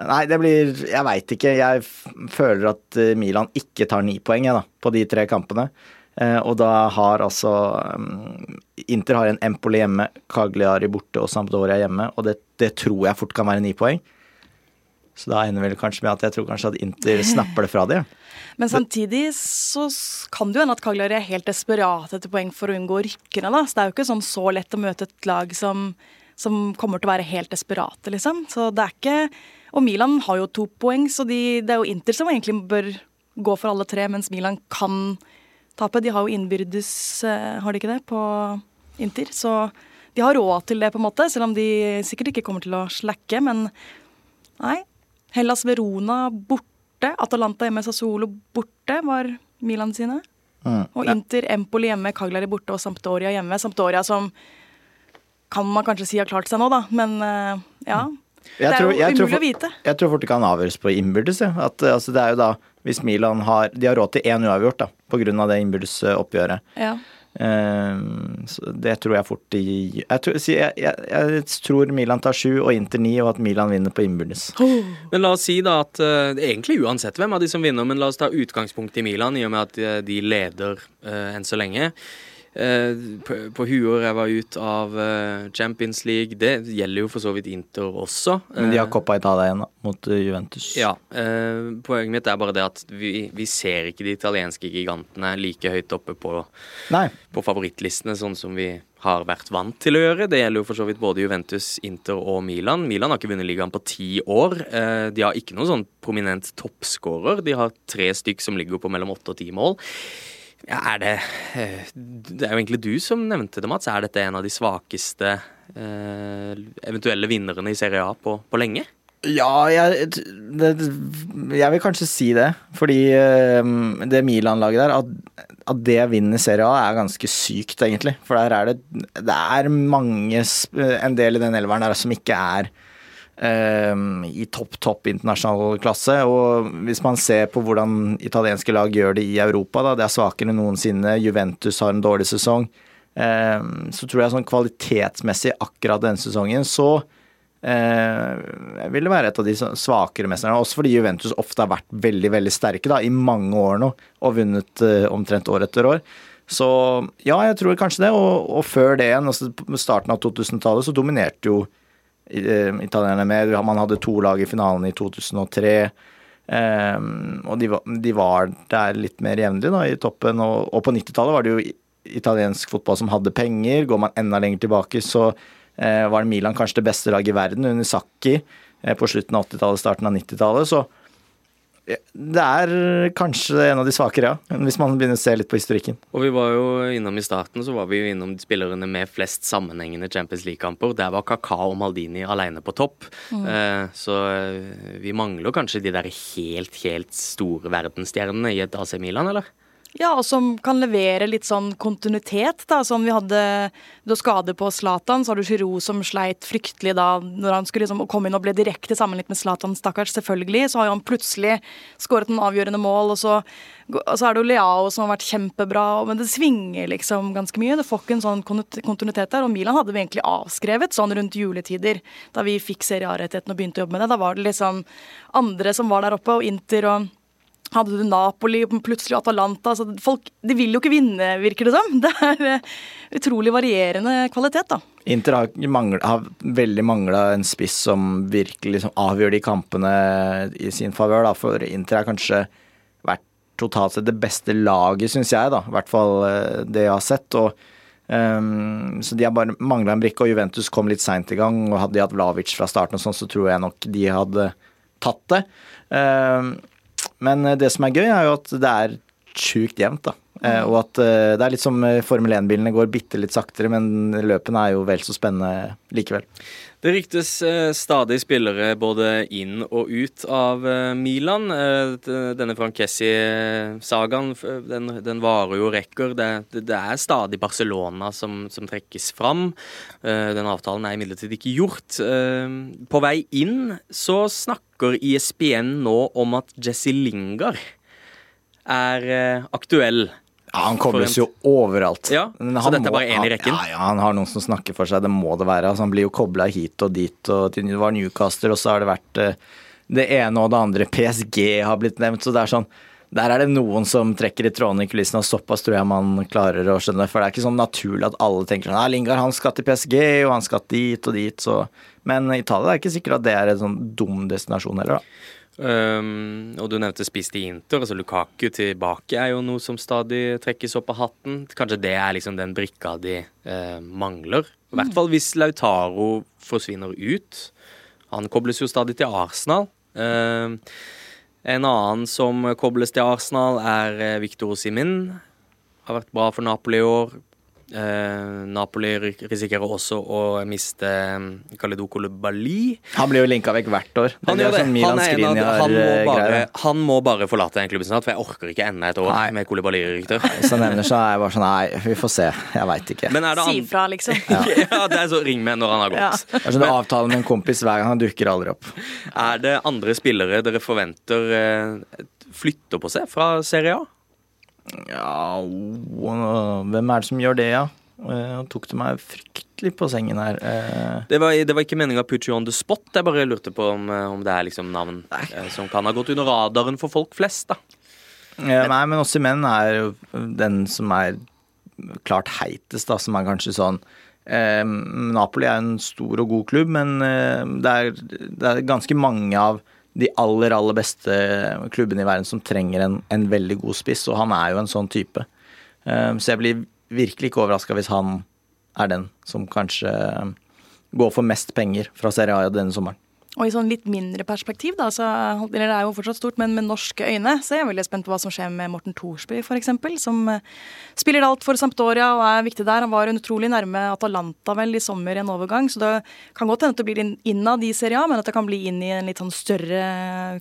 Nei, det blir Jeg veit ikke. Jeg føler at eh, Milan ikke tar ni poeng, jeg, da, på de tre kampene. Eh, Og da har altså um, Inter har en Empoli hjemme, Cagliari borte og Sampdoria hjemme, og det, det tror jeg fort kan være ni poeng. Så da ender vel kanskje med at jeg tror kanskje at Inter snapper det fra dem. Men samtidig så kan det jo hende at Cagliari er helt desperat etter poeng for å unngå rykkene. da. Så det er jo ikke sånn så lett å møte et lag som, som kommer til å være helt desperate, liksom. Så det er ikke Og Milan har jo to poeng, så de, det er jo Inter som egentlig bør gå for alle tre, mens Milan kan tape. De har jo innbyrdes, eh, har de ikke det, på Inter. Så de har råd til det, på en måte, selv om de sikkert ikke kommer til å slakke. Men nei. Hellas Verona borte. Atalanta hjemme, Sassuolo borte var Milan sine. Mm. Og Inter, Empoli hjemme, Cagliari borte og Sampdoria hjemme. Sampdoria som kan man kanskje si har klart seg nå, da, men eh, ja. Det er tror- jo tror umulig å vite. Jeg tror fort det kan avgjøres på innbyrdes. Ja. At, eh, altså, det er jo da, hvis Milan har De har råd til én uavgjort da, på grunn av det innbyrdes eh, oppgjøret. Ja. Ehm, det tror jeg fort de jeg tror, jeg, jeg, jeg tror Milan tar sju og Inter ni, og at Milan vinner på innbyrdes. Men la oss si da at eh, egentlig uansett hvem av de som vinner, men la oss ta utgangspunkt i Milan, i og med at eh, de leder eh, enn så lenge. Eh, på, på huet og ræva ut av eh, Champions League. Det gjelder jo for så vidt Inter også. Men de har Eh, Coppa Italia igjen, da, mot Juventus. Ja. poenget mitt er bare det at vi, vi ser ikke de italienske gigantene like høyt oppe på, på favorittlistene, sånn som vi har vært vant til å gjøre. Det gjelder jo for så vidt både Juventus, Inter og Milan. Milan har ikke vunnet ligaen på ti år. De har ikke noen sånn prominent toppskårer. De har tre stykk som ligger på mellom åtte og ti mål. Ja, er det eh, Det er jo egentlig du som nevnte det, Mats. Er dette en av de svakeste eh, eventuelle vinnerne i Serie A på, på lenge? Ja, jeg, det, jeg vil kanskje si det. Fordi eh, det Milan-laget der, at, at det vinner Serie A, er ganske sykt, egentlig. For der er det Det er mange En del i den elveren der som ikke er i topp, topp internasjonal klasse. Og hvis man ser på hvordan italienske lag gjør det i Europa, da, det er svakere enn noensinne. Juventus har en dårlig sesong. Eh, så tror jeg sånn kvalitetsmessig akkurat denne sesongen, så eh, vil det være et av de svakere mesterne. Også fordi Juventus ofte har vært veldig veldig sterke da, i mange år nå, og vunnet eh, omtrent år etter år. Så ja, jeg tror kanskje det. Og, og før det igjen, altså starten av 2000-tallet, så dominerte jo italienerne med Man hadde to lag i finalen i 2003. Um, og de var, de var der litt mer jevnlig da, i toppen. Og, og på 90-tallet var det jo italiensk fotball som hadde penger. Går man enda lenger tilbake, så uh, var Milan kanskje det beste laget i verden under Sakki uh, på slutten av 80-tallet, starten av 90-tallet. Så Det er kanskje en av de svakere, ja. Hvis man begynner å se litt på historikken. Og vi var jo innom i starten, så var vi jo innom spillerne med flest sammenhengende Champions League-kamper. Der var Kakao og Maldini alene på topp. Mm. Eh, så eh, vi mangler kanskje de der helt, helt store verdensstjernene i et AC Milan, eller? Ja, og som kan levere litt sånn kontinuitet, da. Sånn vi hadde har skade på Zlatan, så har du Giroud som sleit fryktelig da når han skulle liksom komme inn og ble direkte sammenlignet med Zlatan, stakkars, selvfølgelig. Så har jo han plutselig skåret noen avgjørende mål, og så, og så er det jo Leao som har vært kjempebra. Men det svinger liksom ganske mye. Det får ikke en sånn kontinuitet der. Og Milan hadde vi egentlig avskrevet sånn rundt juletider, da vi fikk Serie og begynte å jobbe med det. Da var det liksom andre som var der oppe, og Inter og hadde du Napoli plutselig Atalanta. Altså folk, de vil jo ikke vinne, virker det som. Det er uh, utrolig varierende kvalitet, da. Inter har, manglet, har veldig mangla en spiss som virkelig liksom avgjør de kampene i sin favør. For Inter har kanskje vært totalt sett det beste laget, syns jeg. da, I hvert fall uh, det jeg har sett. og um, Så de har bare mangla en brikke, og Juventus kom litt seint i gang. og Hadde de hatt Vlavic fra starten, og sånn, så tror jeg nok de hadde tatt det. Um, men eh, det som er gøy, er jo at det er sjukt jevnt, da. Eh, og at eh, det er litt som Formel 1-bilene går bitte litt saktere, men løpene er jo vel så spennende likevel. Det ryktes stadig spillere både inn og ut av Milan. Denne Frankessi-sagaen den, den, varer jo rekker. Det, det, er stadig Barcelona som, som, trekkes fram. Den avtalen er imidlertid ikke gjort. På vei inn så snakker ISBN nå om at Jesse Lingard er eh, aktuell. Ja, Han kobles jo overalt. Ja, Så dette er bare én i rekken? Ja, ja, han har noen som snakker for seg. Det må det være. Altså, han blir jo kobla hit og dit. og til, Det var Newcaster, og så har det vært uh, det ene og det andre. PSG har blitt nevnt. Så det er sånn Der er det noen som trekker i trådene i kulissene, og såpass tror jeg man klarer å skjønne. For det er ikke sånn naturlig at alle tenker sånn Ja, Lingard han skal til PSG, og han skal dit og dit, så men Italia er ikke sikkert at det er en sånn dum destinasjon heller, da. Um, og du nevnte spist i Inter. altså Lukaku tilbake er jo noe som stadig trekkes opp av hatten. Kanskje det er liksom den brikka de uh, mangler. I hvert fall hvis Lautaro forsvinner ut. Han kobles jo stadig til Arsenal. Uh, en annen som kobles til Arsenal, er eh, Victor Simin. Har vært bra for Napoli i år. Eh, Napoli risikerer også å miste Khalidou um, Han blir jo linka vekk hvert år. Han, er, det. Sånn han, er en av, han, må bare, han må bare forlate den klubben snart, for jeg orker ikke enda et år nei. med Koulibaly-rykter. Så nevner så er jeg bare sånn Nei, vi får se. Jeg veit ikke. Si fra, liksom. Ja. ja. det er så ring med når han har gått. Ja. Det er sånn avtale med en kompis hver gang han dukker aldri opp. Er det andre spillere dere forventer eh, flytter på seg fra Serie A? Ja Hvem er det som gjør det, ja? Han tok det meg fryktelig på sengen her. Uh, det, var, det, var, ikke meninga put you on the spot. Jeg bare lurte på om, eh, om det er liksom navn nei. som kan ha gått under radaren for folk flest, da. Ja, nei, men også menn er jo den som er klart heitest, da, som er kanskje sånn Napoli er en stor og god klubb, men det er, det er ganske mange av de aller, aller beste klubbene i verden som trenger en, en, veldig god spiss, og han er jo en sånn type. Um, så jeg blir virkelig ikke overraska hvis han er den som kanskje går for mest penger fra Serie A denne sommeren. Og i sånn litt mindre perspektiv, da, så, eller det er jo fortsatt stort, men med norske øyne, så er jeg veldig spent på hva som skjer med Morten Thorsby, f.eks., som uh, spiller alt for Sampdoria og er viktig der. Han var utrolig nærme Atalanta vel i sommer i en overgang, så det kan godt hende at det blir innad i Serie A, men at det kan bli inn i en litt sånn større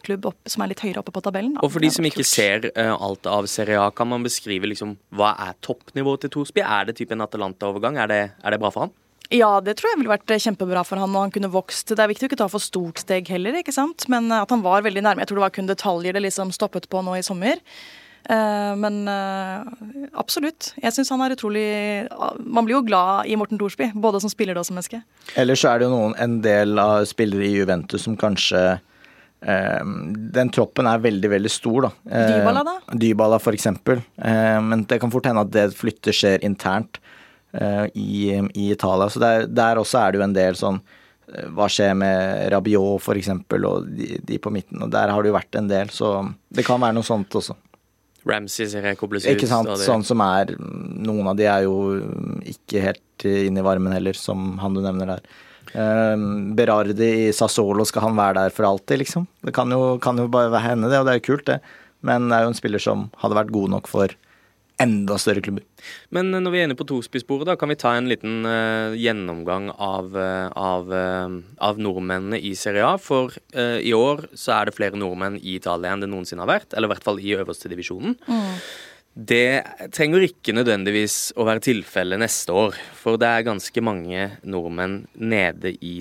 klubb opp, som er litt høyere oppe på tabellen. Da. Og for de som ikke ser uh, alt av Serie A, kan man beskrive liksom hva er toppnivået til Thorsby? Er det type en Atalanta-overgang? Er, er det bra for han? Ja, det tror jeg ville vært kjempebra for han, og han kunne vokst. Det er viktig å ikke ta for stort steg heller, ikke sant. Men at han var veldig nærme. Jeg tror det var kun detaljer det liksom stoppet på nå i sommer. Uh, men absolutt. Jeg syns han er utrolig Man blir jo glad i Morten Thorsby, både som spiller og som menneske. Ellers er det jo noen, en del av spillere i Juventus som kanskje Den troppen er veldig, veldig stor, da. Dybala, da? Dybala, for eksempel. men det kan fort hende at det flytter skjer internt. Eh, i, i, Italia. Så der, der, også er det jo en del sånn eh, Hva skjer med Rabiot f.eks. og de, de, på midten. og Der har det jo vært en del, så det kan være noe sånt også. Ramsey ser jeg kobles ut. Ikke sant. Sånn som er Noen av de er jo ikke helt inn i varmen heller, som han du nevner der. Um, Berardi i Sassolo, skal han være der for alltid, liksom? Det kan jo, kan jo bare hende, det, og det er jo kult, det. Men det er jo en spiller som hadde vært god nok for enda større klubber. Men når vi er inne på tospisssporet, da kan vi ta en liten uh, gjennomgang av, uh, av, uh, av, nordmennene i Serie A. For i år så er det flere nordmenn i Italia enn det noensinne har vært. Eller i hvert fall i øverste divisjonen. Mm. Det trenger ikke nødvendigvis å være tilfellet neste år, for det er ganske mange nordmenn nede i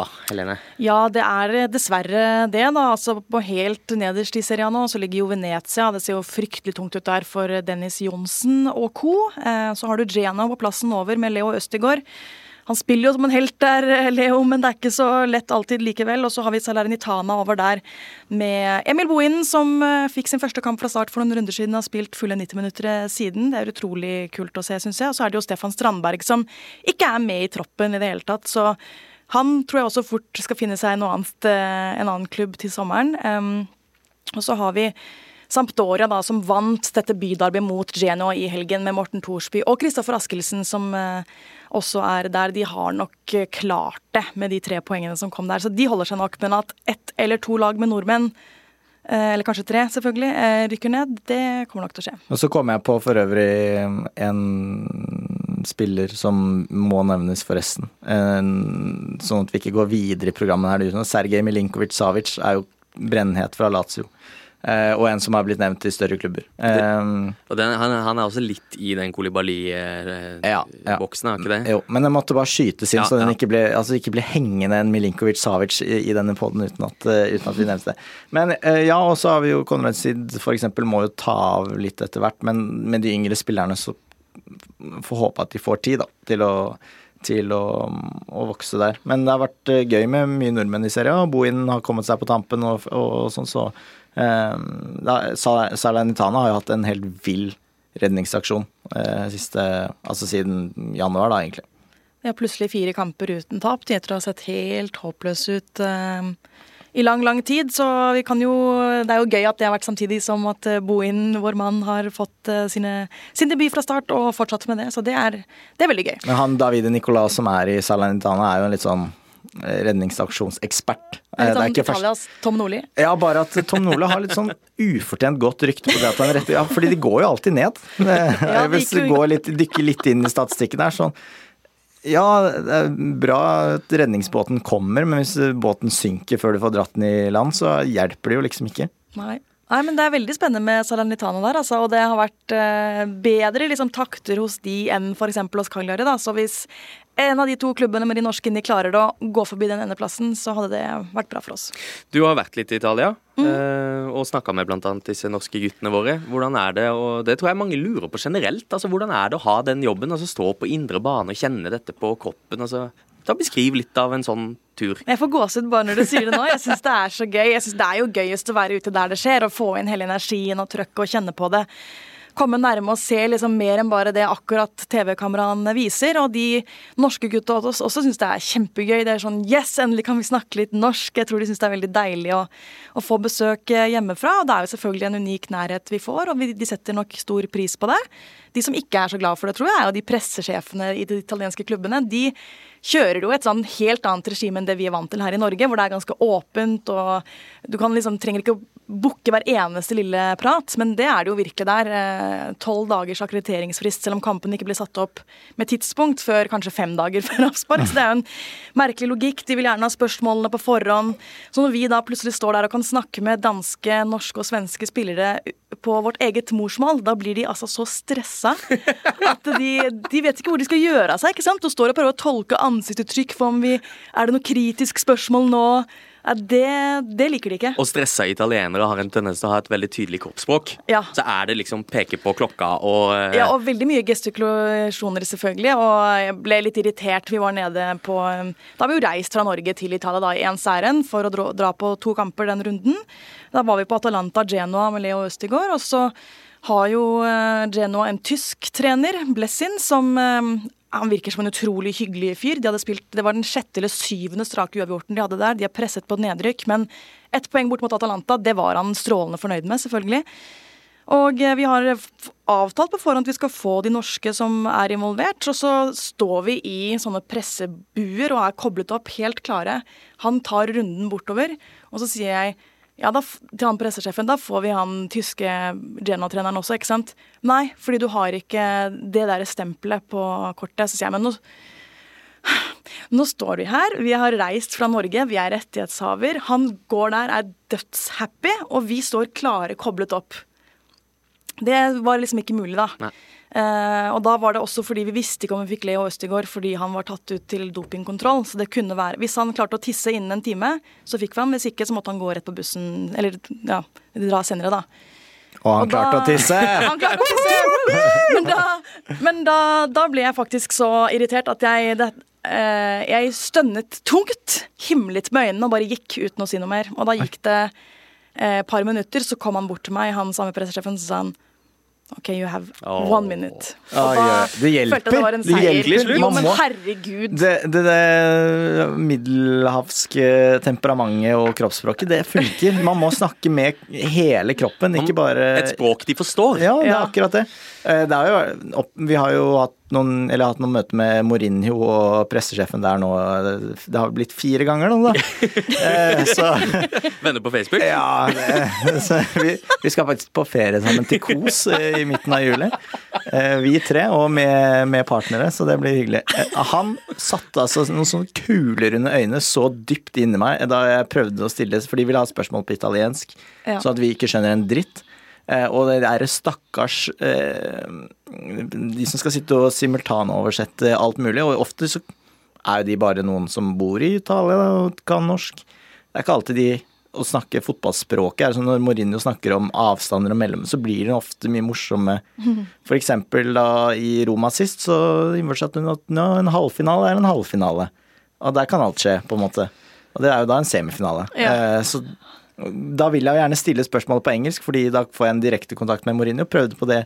sumpa. Helene? Ja, det er dessverre det. da. Altså På helt nederst i serien nå så ligger jo Venezia. Det ser jo fryktelig tungt ut der for Dennis Johnsen og co. Eh, så har du Geno på plassen over med Leo Østegård. Han spiller jo som en helt der, eh, Leo, men det er ikke så lett alltid likevel. Og så har vi Salernitana over der med Emil Bohinen, som fikk sin første kamp fra start for noen runder siden. Har spilt fulle 90 minutter eh, siden. Det er utrolig kult å se, syns jeg. Og så er det jo Stefan Strandberg, som ikke er med i troppen i det hele tatt. Så han tror jeg også fort skal finne seg annet, uh, en annen klubb til sommeren. Og så har vi Sampdoria, da, som vant dette bydarbyet mot Genoa i helgen med Morten Thorsby og Kristoffer Askelsen, som uh, også er der. De har nok eh, klart det med de tre poengene som kom der. Så de holder seg nok. Men at ett eller to lag med nordmenn eller kanskje tre, selvfølgelig, rykker ned. Det kommer nok til å skje. Og så kom jeg på for øvrig en spiller som må nevnes, forresten. sånn at vi ikke går videre i programmet her. Sergej Milinkovic Savic er jo brennhet fra Lazio. Uh, og en som har blitt nevnt i større klubber. Det, og den, han, han, er også litt i den Kolibali-boksen, ja, ja. er ikke det? Jo, men den måtte bare skytes inn, ja, så den ikke ble, altså ikke ble hengende en Milinkovic Savic i, i denne poden uten, uten, at vi nevnte det. Men ja, og så har vi jo Konrad Sid f.eks. må jo ta av litt etter hvert, men med de yngre spillerne så får håpe at de får tid da, til å til å, å, vokse der. Men det har vært gøy med mye nordmenn i serien, Bohin har kommet seg på tampen og, og, sånn, så eh, Salernitana har jo hatt en helt vill redningsaksjon eh, siste, altså siden januar, da, egentlig. Ja, plutselig fire kamper uten tap etter å ha sett helt håpløs ut uh, i lang, lang tid. Så vi kan jo Det er jo gøy at det har vært samtidig som at uh, Bohin, vår mann, har fått uh, sine, sin debut fra start og fortsatt med det. Så det er, det er veldig gøy. Men han Davide Nicolas som er i Salernitana, er jo en litt sånn redningsaksjonsekspert. Det er, sånn Italias Tom Nordli? Ja, bare at Tom Nordli har litt sånn ufortjent godt rykte på det at han retter Ja, fordi de går jo alltid ned. Ja, Hvis du går litt, dykker litt inn i statistikken her, sånn Ja, det er bra at redningsbåten kommer, men hvis båten synker før du får dratt den i land, så hjelper det jo liksom ikke. Nei. Nei, men Det er veldig spennende med Salernitana der. Altså, og det har vært eh, bedre liksom, takter hos de enn f.eks. hos Cagliari. Da. Så hvis en av de to klubbene med de norske de klarer å gå forbi den endeplassen, så hadde det vært bra for oss. Du har vært litt i Italia mm. eh, og snakka med bl.a. disse norske guttene våre. Hvordan er det, og det tror jeg mange lurer på generelt, altså hvordan er det å ha den jobben? altså Stå på indre bane og kjenne dette på kroppen. altså da Beskriv litt av en sånn tur. Jeg får gåsehud bare når du sier det nå. Jeg syns det er så gøy. Jeg synes Det er jo gøyest å være ute der det skjer, og få inn hele energien og trøkket og kjenne på det komme nærme og se liksom mer enn bare det akkurat TV-kameraene viser. Og de norske gutta også, også syns det er kjempegøy. Det er sånn Yes, endelig kan vi snakke litt norsk. Jeg tror de syns det er veldig deilig å, å, få besøk hjemmefra. Og det er jo selvfølgelig en unik nærhet vi får, og vi, de setter nok stor pris på det. De som ikke er så glad for det, tror jeg, er jo de pressesjefene i de italienske klubbene. De kjører jo et sånn helt annet regime enn det vi er vant til her i Norge, hvor det er ganske åpent, og du liksom, trenger ikke å booke hver eneste lille prat, men det er det jo virkelig der. Eh, tolv dagers akkrediteringsfrist, selv om kampen ikke blir satt opp med tidspunkt før kanskje fem dager før avspark. Så det er jo en merkelig logikk. De vil gjerne ha spørsmålene på forhånd. Så når vi da plutselig står der og kan snakke med danske, norske og svenske spillere på vårt eget morsmål, da blir de altså så stressa at de, de vet ikke hvor de skal gjøre av seg. ikke sant? Og står og prøver å tolke ansiktsuttrykk for om vi Er det noe kritisk spørsmål nå? Ja, det, det, liker de ikke. Og stressa italienere har en tendens til å ha et veldig tydelig kroppsspråk. Ja. Så er det liksom peke på klokka og uh... Ja, og veldig mye gestikulasjoner, selvfølgelig. Og jeg ble litt irritert. Vi var nede på Da har vi jo reist fra Norge til Italia da, i ens ærend for å dra, på to kamper den runden. Da var vi på Atalanta Genoa med Leo Østigård. Og så har jo uh, Genoa en tysk trener, Blessin, som uh, han virker som en utrolig hyggelig fyr. De hadde spilt, Det var den sjette eller syvende strake uavgjorten de hadde der. De har presset på nedrykk, men ett poeng bort mot Atalanta, det var han strålende fornøyd med, selvfølgelig. Og eh, vi har avtalt på forhånd at vi skal få de norske som er involvert. Og så står vi i sånne pressebuer og er koblet opp, helt klare. Han tar runden bortover, og så sier jeg ja, da, til han pressesjefen, da får vi han tyske Genoa-treneren også, ikke sant? Nei, fordi du har ikke det der stempelet på kortet. Så sier jeg, men nå, nå står vi her, vi har reist fra Norge, vi er rettighetshaver. Han går der, er dødshappy, og vi står klare koblet opp. Det var liksom ikke mulig, da. Nei. Eh, og da var det også fordi vi visste ikke om vi fikk Leo Østigård fordi han var tatt ut til dopingkontroll. Så det kunne være Hvis han klarte å tisse innen en time, så fikk vi ham. Hvis ikke, så måtte han gå rett på bussen. Eller ja, dra senere, da. Og han Og da- klarte å tisse! Han klarte å tisse! Men, da, men da, da ble jeg faktisk så irritert at jeg det, eh, Jeg stønnet tungt, himlet med øynene og bare gikk uten å si noe mer. Og da gikk det et par minutter, så kom han bort til meg, han samme pressesjefen, så sa han OK, you have one minute. Og da det hjelper. følte jeg det var en Det seier. hjelper. Jo, men herregud. Det, det, det middelhavske temperamentet og kroppsspråket, det funker. Man må snakke med hele kroppen, ikke bare Et språk de forstår. Ja, det er akkurat det. Eh, det er jo, vi har jo hatt noen, eller hatt noen møter med Mourinho og pressesjefen der nå. Det har blitt fire ganger nå, da. Eh, Så Venner på Facebook. ja, det, så vi, vi skal faktisk på ferie sammen til Kos eh, i midten av juli. Eh, Vi tre, og med, med partnere, så det blir hyggelig. Han satte altså noen sånne kuler under øynene så dypt inni meg da jeg prøvde å stille, for de ville ha spørsmål på italiensk, Ja. så at vi ikke skjønner en dritt. Eh, Og det er stakkars eh, De som skal sitte og simultanoversette alt mulig, og ofte så er jo de bare noen som bor i Italia og kan norsk. Det er ikke alltid de å snakke fotballspråket. er sånn Når Mourinho snakker om avstander og mellom, så blir det ofte mye morsomme. For eksempel da i Roma sist, så innførte hun at ja, en halvfinale er en halvfinale. Og der kan alt skje, på en måte. Og det er jo da en semifinale. Ja. Eh, Så da vil jeg jo gjerne stille spørsmålet på engelsk, fordi da får jeg en direkte kontakt med Mourinho. Prøvde på det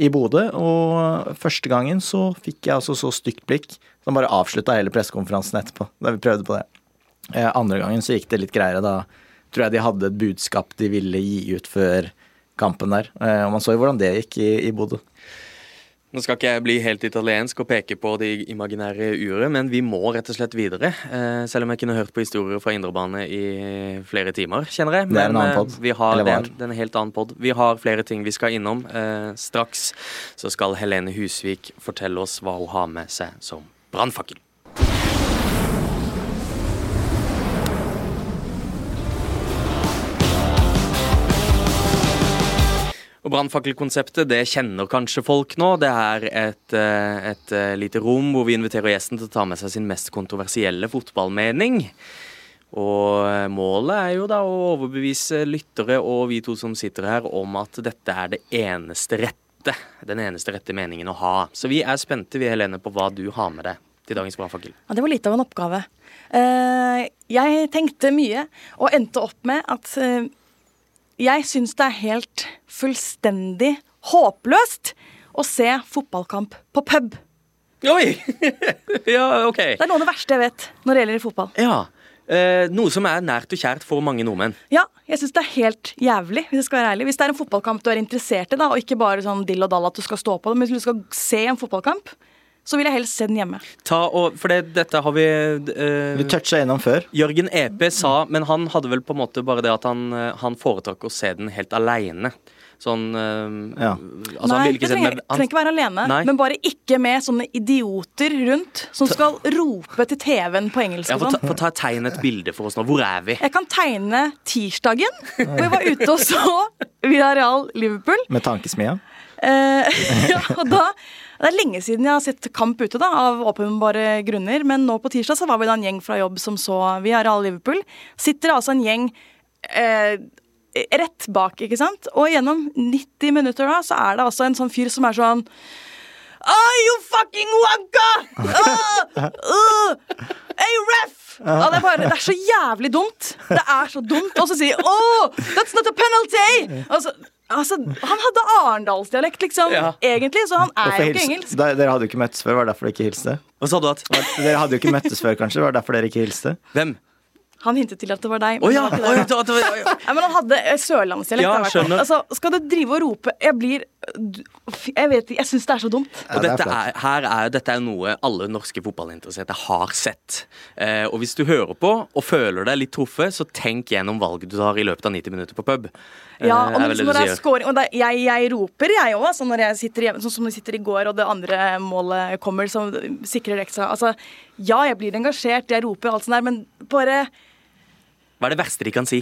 i Bodø, og første gangen så fikk jeg altså så stygt blikk. som bare avslutta hele pressekonferansen etterpå, da vi prøvde på det. Eh, andre gangen så gikk det litt greiere. Da tror jeg de hadde et budskap de ville gi ut før kampen der. Eh, og man så jo hvordan det gikk i, i Bodø. Nå skal ikke jeg bli helt italiensk og peke på det imaginære uret, men vi må rett og slett videre. Eh, selv om jeg kunne hørt på historier fra indrebane i flere timer, kjenner jeg. Det er en Men, annen pod. podd. Vi har, Eller det, var. er en- det er en helt annen pod. Vi har flere ting vi skal innom. Eh, straks så skal Helene Husvik fortelle oss hva hun har med seg som brannfakkel. Og Brannfakkelkonseptet det kjenner kanskje folk nå. Det er et, eh, et eh, lite rom hvor vi inviterer gjesten til å ta med seg sin mest kontroversielle fotballmening. Og eh, målet er jo da å overbevise lyttere og vi to som sitter her om at dette er det eneste rette. Den eneste rette meningen å ha. Så vi er spente vi, Helene, på hva du har med deg til dagens brannfakkel. Ja, det var litt av en oppgave. Jeg tenkte mye, og endte opp med at jeg syns det er helt fullstendig håpløst å se fotballkamp på pub. Oi! ja, OK. Det er noe av det verste jeg vet når det gjelder fotball. Ja. Eh, noe som er nært og kjært for mange nordmenn. Ja, jeg syns det er helt jævlig, hvis jeg skal være ærlig. Hvis det er en fotballkamp du er interessert i, da, og ikke bare sånn dill og dall at du skal stå på det, men hvis du skal se en fotballkamp, så vil jeg helst se den hjemme. Ta og, for det, dette har vi eh, Vi toucha gjennom før. Jørgen EP sa, men han hadde vel på en måte bare det at han, eh, han foretrakk å se den helt aleine. Sånn eh, Ja. altså, Nei, det ikke se den trenger, med trenger ikke være alene, Nei. men bare ikke med sånne idioter rundt som skal rope til TV-en på engelsk Ja, for sånn. ta, for ta tegne et bilde for oss nå. Hvor er vi? Jeg kan tegne tirsdagen, hvor jeg var ute og så Villarreal Liverpool. Med tankesmia. Eh, ja, og da, det er lenge siden jeg har sett kamp ute, da, av åpenbare grunner. Men nå på tirsdag så var vi da en gjeng fra jobb som så Vi er alle Liverpool. Sitter altså en gjeng eh, rett bak, ikke sant? Og gjennom 90 minutter da, så er det altså en sånn fyr som er sånn Oh, you fucking wanka! Oh, uh, hey, ref! Ja, det, er bare, det er så jævlig dumt. Det er så dumt. Og så sier Oh, that's not a penalty! Altså, altså, han hadde arendalsdialekt, liksom. Ja. Egentlig, så han er jo ikke engelsk. Da- Dere hadde jo ikke møttes før, var det derfor dere ikke hilste? Hva sa du at? Dere hadde jo ikke møttes før, kanskje? Var det derfor dere ikke hilste? Hvem? Han hintet til at det var deg. Men ja! det var ikke det. ja, da- da- ja. Ja, men han hadde eh, sørlandsdialekt. Ja, hvert Altså, skal du drive og rope Jeg blir Jeg vet ikke, jeg syns det er så dumt. Ja, Og det er dette er, her er, dette er noe alle norske fotballinteresserte har sett. Eh, og hvis du hører på og føler deg litt truffet, så tenk gjennom valget du tar i løpet av 90 minutter på pub. Eh, Ja, og er når, det er scoring Og det, er- jeg, jeg roper, jeg òg, sånn når jeg sitter hjemme, sånn som vi sitter i går og det andre målet kommer, som sikrer ekstra. Altså, ja, jeg blir engasjert, jeg roper og alt sånt der, men bare Hva er det verste de kan si?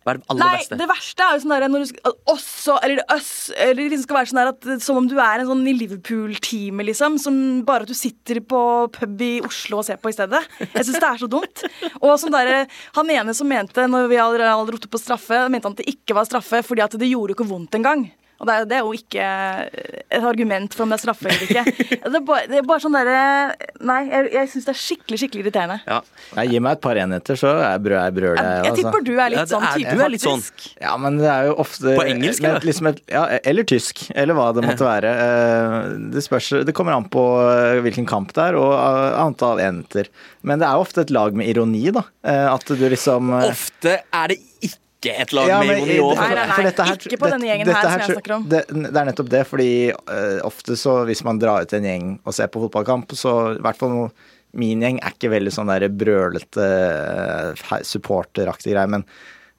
Hva er det aller Nei, verste? det verste er jo sånn der når du skal også, eller øss, eller det liksom skal være sånn der at som om du er en sånn i Liverpool-teamet, liksom. Som bare at du sitter på pub i Oslo og ser på i stedet. Jeg syns det er så dumt. Og som der, han ene som mente, når vi allerede hadde ropt på straffe, mente han at det ikke var straffe fordi at det gjorde jo ikke vondt engang. Og det er, det er jo ikke et argument for om det er straffe eller ikke. Det er bare, det er bare sånn derre Nei, jeg, jeg syns det er skikkelig, skikkelig irriterende. Ja. Jeg gir meg et par enheter, så er brød er brød. Jeg, jeg tipper du er litt ja, sånn er- type, du er litt sånn. Ja, men det er jo ofte På engelsk, eller? Liksom et, ja, eller tysk, eller hva det måtte være. Eh, Det, spørs, det kommer an på eh, hvilken kamp det er, og eh, antall enheter. Men det er jo ofte et lag med ironi, da. Eh, At du liksom eh, Ofte er det ikke et lag Ja, med men i- òg. Nei, nei, nei, dette her- ikke på denne gjengen dette her som jeg snakker om. Det, det er nettopp det, fordi uh, ofte så hvis man drar ut en gjeng og ser på fotballkamp, så i hvert fall min gjeng er ikke veldig sånn der brølete uh, supporteraktig greie, men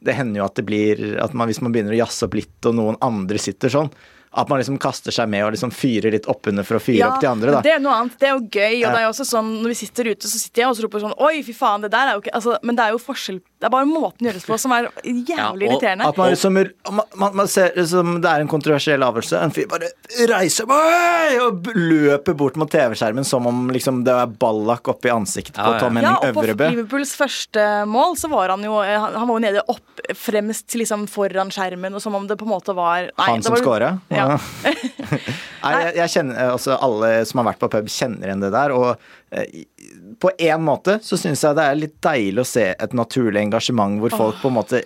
det hender jo at det blir at man, Hvis man begynner å jazze opp litt, og noen andre sitter sånn, at man liksom kaster seg med og liksom fyrer litt oppunder for å fyre opp de andre, da. Det er noe annet. Det er jo gøy. Og Ja. det er jo også sånn når vi sitter ute, så sitter jeg og så roper sånn Oi, fy faen, det der er jo ikke altså, Men det er jo forskjell Det er bare måten det gjøres på som er jævlig Ja, og irriterende. At man liksom man, man, man ser det som det er en kontroversiell avgjørelse. En fyr bare reiser meg og løper bort mot TV-skjermen som om liksom det er ballak oppi ansiktet Ja, på Henning Øvrebø. ja, og på Øvrebø. Liverpools første mål så var han jo eh, Han han var jo nede opp fremst liksom foran skjermen, og som om det på en måte var nei, Han som var- scora? Ja. Nei, jeg, jeg kjenner, altså Alle som har vært på pub, kjenner igjen det der. Og eh, på en måte så syns jeg det er litt deilig å se et naturlig engasjement hvor folk på en måte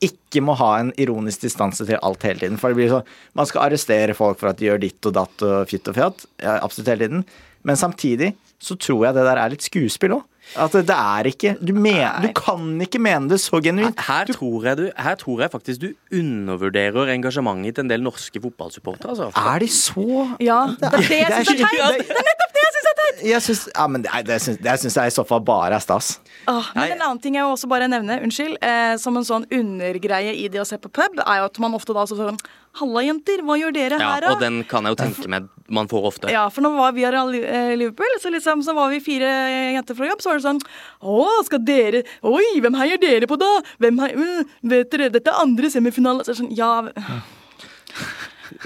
ikke må ha en ironisk distanse til alt hele tiden. For det blir sånn Man skal arrestere folk for at de gjør ditt og datt og fytt og fjatt. Ja, absolutt hele tiden. Men samtidig så tror jeg det der er litt skuespill òg. At det er ikke du, men, du kan ikke mene det så genuint. Her tror, jeg du, her tror jeg faktisk du undervurderer engasjementet til en del norske fotballsupportere. Altså. Er de så Ja, det er det jeg syns er teit. Det er nettopp det jeg syns er teit! Jeg synes, ja, men det, det, syns, det syns jeg i så fall bare er stas. Åh, men en annen ting jeg også bare nevne, unnskyld, eh, som en sånn undergreie i det å se på pub, er jo at man ofte da så sånn Halla, jenter, hva gjør dere Ja, her, da? og den kan jeg jo tenke meg man får ofte. Ja, for når var vi her i eh, Liverpool, så, liksom, så var vi fire jenter fra jobb, så var det sånn Å, skal dere Oi, hvem heier dere på, da? Hvem heier mm, Vet dere, dette er andre semifinale. Så er det sånn, ja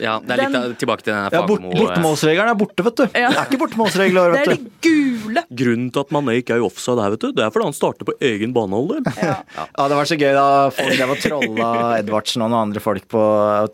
Ja, det er litt Den- tilbake til den Ja, bort, Bortemålsregelen er borte, vet du. Ja. Det er ikke bortemålsregler, vet Det er det de gule. Grunnen til at Mané ikke er i offside her, vet du, det er fordi han starter på egen banehalvdel. Ja. Ja, det var så gøy da folk drev og trolla Edvardsen og noen andre folk på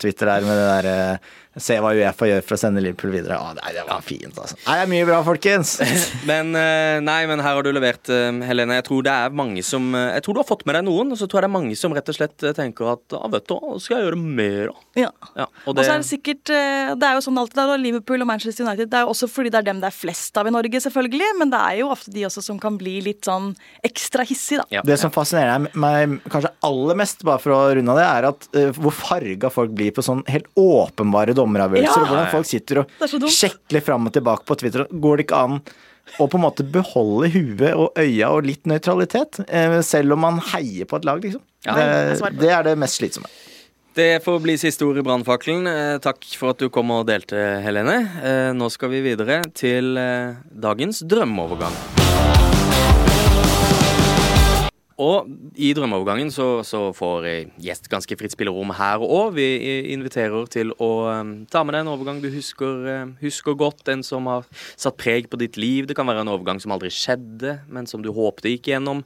Twitter her med det der eh, Se hva Uefa gjør for å sende Liverpool videre. Å, nei, det var fint, altså. Nei, det er mye bra, folkens. Men eh, nei, men her har du levert, eh, Helene. Jeg tror det er mange som eh, Jeg tror du har fått med deg noen, og så tror jeg det er mange som rett og slett tenker at ja, vet du hva, skal jeg gjøre mer av? Ja. Ja, og det, så er det sikkert Det er jo sånn alltid er Liverpool og Manchester United. Det er jo også fordi det er dem det er flest av i Norge, selvfølgelig. Men det er jo ofte de også som kan bli litt sånn ekstra hissig, da. ja. Det som fascinerer meg kanskje aller mest, bare for å runde av det, er at uh, hvor farga folk blir på sånn helt åpenbare dommeravgjørelser. Ja. og Hvordan folk sitter og er sjekler fram og tilbake på Twitter. Går det ikke an å på en måte beholde huet og øya og litt nøytralitet, eh, selv om man heier på et lag, liksom? Ja, det, det. er det mest slitsomme. Det får bli siste ord i brannfakkelen. Eh, takk for at du kom og delte, Helene. Eh, nå skal vi videre til dagens drømmeovergang. Og i drømmeovergangen så, så får eh, gjest ganske fritt spillerom her òg. Vi eh, inviterer til å eh, ta med deg en overgang du husker, husker godt. En som har satt preg på ditt liv. Det kan være en overgang som aldri skjedde, men som du håpte gikk gjennom.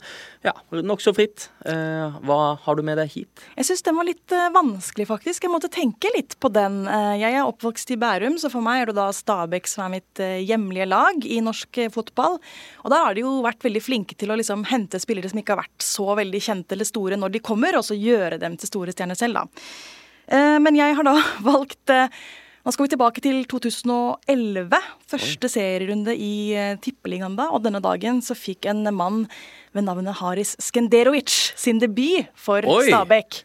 Ja, Nokså fritt. Hva har du med deg hit? Jeg syns den var litt vanskelig, faktisk. Jeg måtte tenke litt på den. Jeg er oppvokst i Bærum, så for meg er det da Stabæk som er mitt hjemlige lag i norsk fotball. Og der har de jo vært veldig flinke til å liksom hente spillere som ikke har vært så veldig kjente eller store når de kommer, og så gjøre dem til store stjerner selv, da. Eh, men jeg har da valgt eh, Nå skal vi tilbake til 2011. Første serierunde i eh, Tippeligaen da. Og denne dagen så fikk en mann ved navnet Haris Skenderovic sin debut for Oi. Stabæk.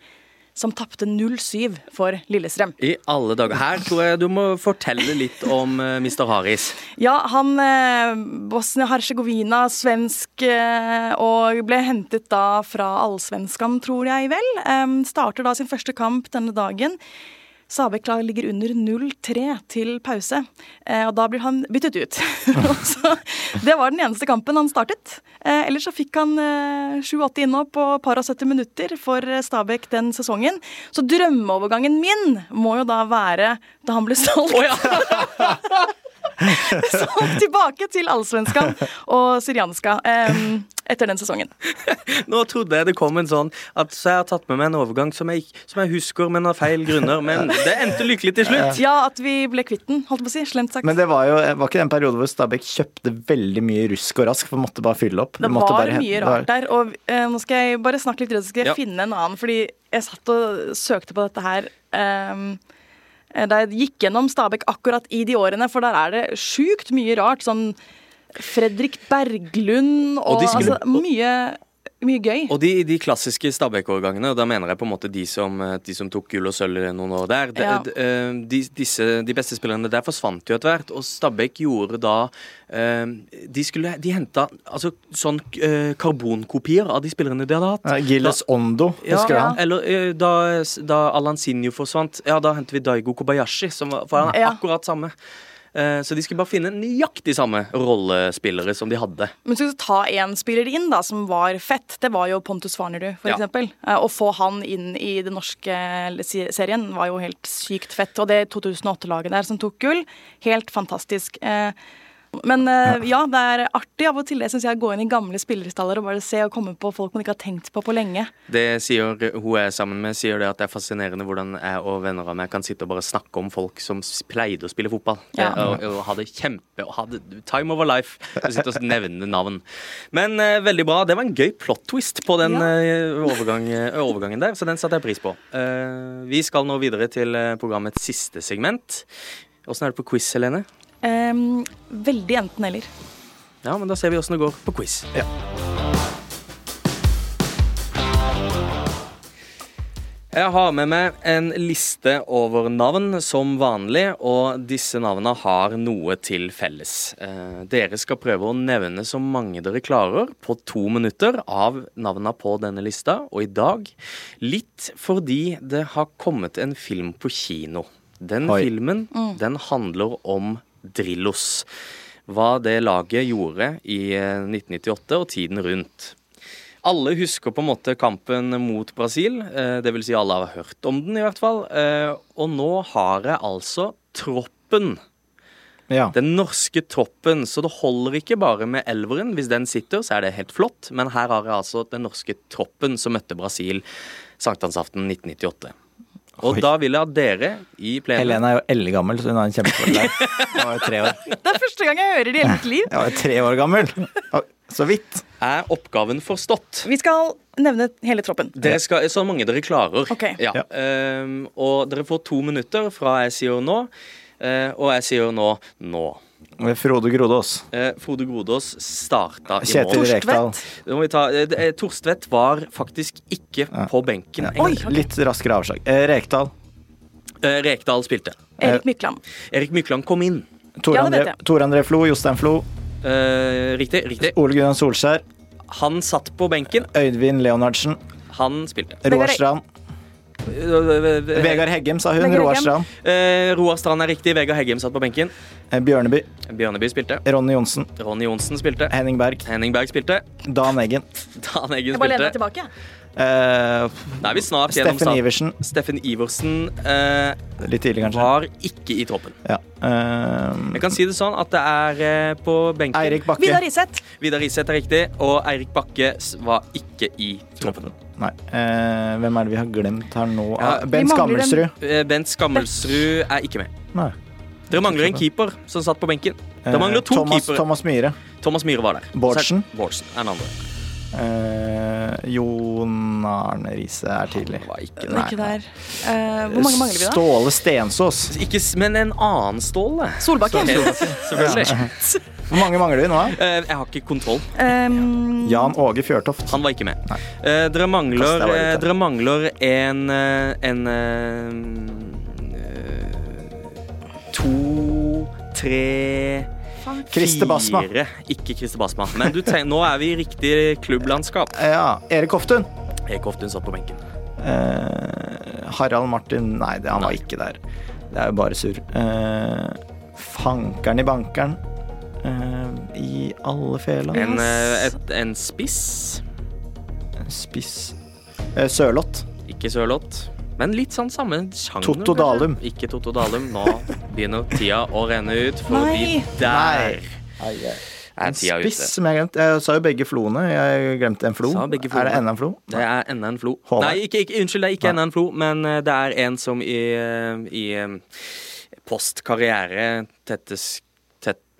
Som tapte 0-7 for Lillestrøm. I alle dager. Her tror jeg du må fortelle litt om eh, Mr. Haris. Ja, han eh, Bosnia-Hercegovina, svensk, eh, og ble hentet da fra Allsvenskan, tror jeg vel. Eh, starter da sin første kamp denne dagen. Sabek ligger under 0-3 til pause, eh, og da blir han byttet ut. så det var den eneste kampen han startet. Eh, ellers så fikk han eh, 7-8 innå på par og 70 minutter for eh, Stabæk den sesongen. Så drømmeovergangen min må jo da være da han ble solgt. solgt tilbake til Allsvenskan og Syrianska um, etter den sesongen. Nå trodde jeg det kom en sånn at så jeg har tatt med meg en overgang som jeg, som jeg husker, men av feil grunner. Men det endte lykkelig til slutt. Ja, at vi ble kvitt den, holdt på å si. Slemt sagt. Men det var jo var ikke den periode hvor Stabæk kjøpte veldig mye rusk og rask, for måtte bare fylle opp. Det måtte var bare mye rart der. Og uh, nå skal jeg bare snakke litt, så skal jeg Ja. finne en annen. Fordi jeg satt og søkte på dette her ehm, eh, da jeg gikk gjennom Stabæk akkurat i de årene, for der er det sjukt mye rart. Sånn Fredrik Berglund og, Og skulle- altså, mye, mye gøy. Og de, de klassiske Stabæk-årgangene, og da mener jeg på en måte de som, eh, de som tok gull og sølv noen år der, de, Ja. de, eh, de, disse, de beste spillerne der forsvant jo etter hvert, og Stabæk gjorde da eh, De skulle De henta altså sånn eh, karbonkopier av de spillerne de hadde hatt. Ja, Gilles Ondo, husker du han? eller eh, da, da Alan Sinjo forsvant, ja, da hentet vi Daigo Kobayashi, som var, for han er Ja. akkurat samme. Eh, Så de skulle bare finne nøyaktig samme rollespillere som de hadde. Men skal du ta én spiller inn da, som var fett. Det var jo Pontus Farnerud, for Ja. eksempel. Eh, Å få han inn i den norske serien var jo helt sykt fett. Og det 2008-laget der som tok gull, helt fantastisk. Men uh, ja, det er artig av og til det synes jeg, å gå inn i gamle spillerstaller og bare se og komme på folk man ikke har tenkt på på lenge. Det sier hun jeg er sammen med, sier det at det er fascinerende hvordan jeg og venner av meg kan sitte og bare snakke om folk som pleide å spille fotball. Ja. Og, og hadde kjempe og hadde time over life. Du sitter og nevner navn. Men uh, veldig bra. Det var en gøy plot twist på den Ja. eh, overgang, overgangen der, så den satte jeg pris på. Eh, vi skal nå videre til programmets siste segment. Åssen er det på quiz, Helene? Eh, veldig enten-eller. Ja, men da ser vi åssen det går på quiz. Ja. Jeg har med meg en liste over navn som vanlig, og disse navnene har noe til felles. Eh, dere skal prøve å nevne så mange dere klarer på to minutter av navnene på denne lista, og i dag litt fordi det har kommet en film på kino. Den Oi. filmen, den handler om Drillos. Hva det laget gjorde i eh, 1998 og tiden rundt. Alle husker på en måte kampen mot Brasil. dvs. det vil si alle har hørt om den, i hvert fall. Eh, og nå har jeg altså troppen. Ja. Den norske troppen. Så det holder ikke bare med elveren. Hvis den sitter, så er det helt flott. Men her har jeg altså den norske troppen som møtte Brasil sankthansaften 1998. Og Oi. da vil jeg at dere i plenum Helene er jo eldgammel, så hun har en kjempefordel der. Hun var jo tre år. Det er første gang jeg hører det i hele mitt liv. Jeg var jo tre år gammel. Så vidt. Er oppgaven forstått? Vi skal nevne hele troppen. Dere skal, så mange dere klarer. Okay. Ja. Ja. Um, og dere får to minutter fra jeg sier nå, eh, og jeg sier nå nå. Frode Grodås. Eh, Frode Grodås starta i Kjetil mål. Rekdal. Vi ta, eh, eh, Torstvedt var faktisk ikke på benken. Ja. Oi, okay. Litt raskere avslag. Eh, Rekdal. Eh, Rekdal spilte. Erik Mykland. Erik Mykland kom inn. Tor Ja, André. Tor André Flo. Jostein Flo. Eh, riktig. riktig. Ole Gunnar Solskjær. Han satt på benken. Øyvind Leonardsen. Han spilte. Roar Strand. Vegard Heggem, sa hun. Vegard Roar Strand. eh, Roar Strand er riktig. Vegard Heggem satt på benken. Eh, Bjørneby. Bjørneby spilte. Ronny Johnsen. Ronny Johnsen spilte. Henning Berg. Henning Berg spilte. Dan Eggen. Dan Eggen Jeg bare lener meg tilbake. Uh, Da er vi snart Steffen gjennom Iversen. Steffen Iversen uh, Litt tidlig, kanskje. var ikke i troppen. Ja. Uh, Jeg kan si det sånn at det er på benken Eirik Bakke. Vidar Iseth. Vidar Riseth er riktig, og Eirik Bakke var ikke i troppen. Nei. Eh, hvem er det vi har glemt her nå? Ja, Ah, Bent Skammelsrud. Eh, Bent Skammelsrud er ikke med. Nei. Dere mangler en keeper som satt på benken. Det Eh, mangler to Thomas, keepere. Thomas Myhre. Thomas Myhre var der. Bårdsen. Bårdsen er den andre. Eh, Jon Arne Riise er tidlig. Var ikke er ikke der. Eh, hvor mange mangler vi da? Ståle Stensås. Ikke, men en annen Ståle. Solbakken. Helt, selvfølgelig. Hvor mange mangler vi nå? da? Eh, jeg har ikke kontroll. Um, Jan Åge Fjørtoft. Han var ikke med. Eh, dere mangler, Kast eh, dere mangler en eh, En To, tre Christer Basma. Fire. Ikke Christer Basma. Men du tenk, nå er vi i riktig klubblandskap. Ja, Erik Hoftun. Erik Hoftun satt på benken. Eh, Harald Martin Nei, det, han var ikke der. Det er jo bare surr. Eh, fankeren i bankeren. Eh, I alle fela. En, eh, et, en spiss. Spiss. Sørlott. Sørloth. Ikke Sørlott. Men litt sånn samme sjanger. Toto. Dalum. Ikke Totto Dalum. Nå begynner tida å renne ut, fordi Nei. der Nei. tida Spiss som jeg glemte. Jeg sa jo begge floene. Jeg glemte en flo. Er det enda en flo? Det er enda en flo. Håvard. Nei, ikke, ikke, unnskyld, det er ikke enda en flo, men eh, det er en som i, eh, i eh, postkarriere tettes, tett, eh,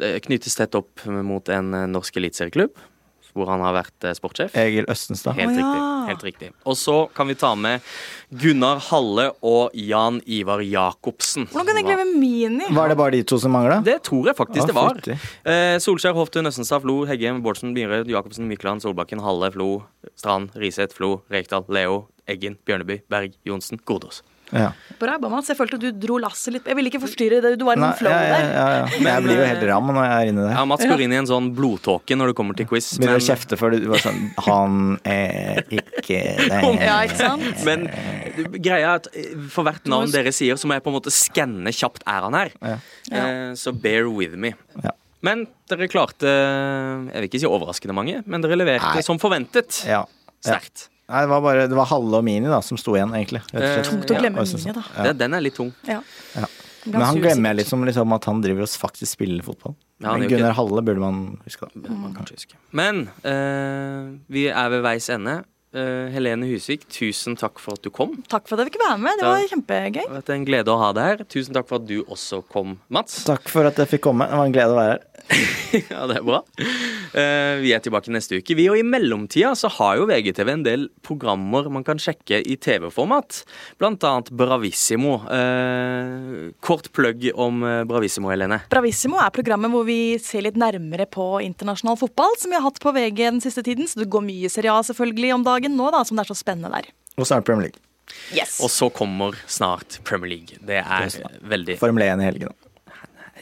knyttes tett opp mot en eh, norsk eliteserieklubb, hvor han har vært eh, sportssjef. Egil Østenstad. Helt oh, ja. riktig. helt riktig. Og så kan vi ta med Gunnar Halle og Jan Ivar Jacobsen. Hvordan kan jeg glemme Mini? Var det bare de to som mangla? Det tror jeg faktisk det var. Eh, Solskjær, Hoftun, Østenstad, Flo, Heggem, Bårdsen, Myhre, Jacobsen, Mykland, Solbakken, Halle, Flo, Strand, Riseth, Flo, Rekdal, Leo, Eggen, Bjørneby, Berg, Johnsen, Gordås. Ja. Bra jobba. Jeg følte du dro lasset litt. Jeg ville ikke forstyrre det. Du var i noen flow ja, ja, der. Men, jeg blir jo helt eh, ram når jeg er inni Ja. Mats går inn i en sånn blodtåke når det kommer til quiz. Begynner å Men, kjefte før du var sånn Han er ikke det. Ja, ikke sant? men du, greia er at eh, for hvert navn dere sier, så må jeg på en måte skanne kjapt er han her. Ja. Eh, så bear with me. Ja. Men dere klarte Jeg vil ikke si overraskende mange, men dere leverte Nei. som forventet. Ja. Ja. Sterkt. Nei, det var bare Det var Halle og Mini da som sto igjen, egentlig. rett. Eh, Tungt å glemme ja. Mini, da. Ja. Den er litt tung. Ja. Ja. Men han glemmer jeg sikkert. liksom, liksom at han driver og faktisk spiller fotball. Ja, Men Gunnar Halle burde man huske, da. Mm. man huske. Men eh, vi er ved veis ende. Eh, Helene Husvik, tusen takk for at du kom. Takk for at jeg fikk være med. Det Da- var kjempegøy. Det er en glede å ha deg her. Tusen takk for at du også kom, Mats. Takk for at jeg fikk komme. Det var en glede å være her. Ja, det er bra. Eh, vi er tilbake neste uke. Vi, og I mellomtida så har jo VGTV en del programmer man kan sjekke i TV-format. Blant annet Bravissimo. Eh, kort plugg om Bravissimo, Helene. Bravissimo er programmet hvor vi ser litt nærmere på internasjonal fotball, som vi har hatt på VG den siste tiden. Så det går mye Serie A selvfølgelig om dagen nå, da, som det er så spennende der. Og så er det Premier League. Yes. Og så kommer snart Premier League. Det er veldig Formel 1 i helgen.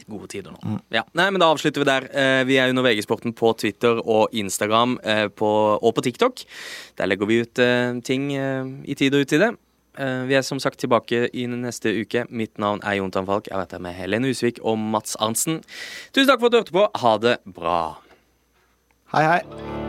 gode tider nå. Ja. Nei, men Da avslutter vi der. Eh, Vi er under VG-sporten på Twitter og Instagram eh, på, og på TikTok. Der legger vi ut eh, ting i tid og utide. Eh, Vi er som sagt tilbake i neste uke. Mitt navn er Jontan Falk. Jeg har vært her med Helene Husvik og Mats Arntzen. Tusen takk for at du hørte på. Ha det bra. Hei, hei.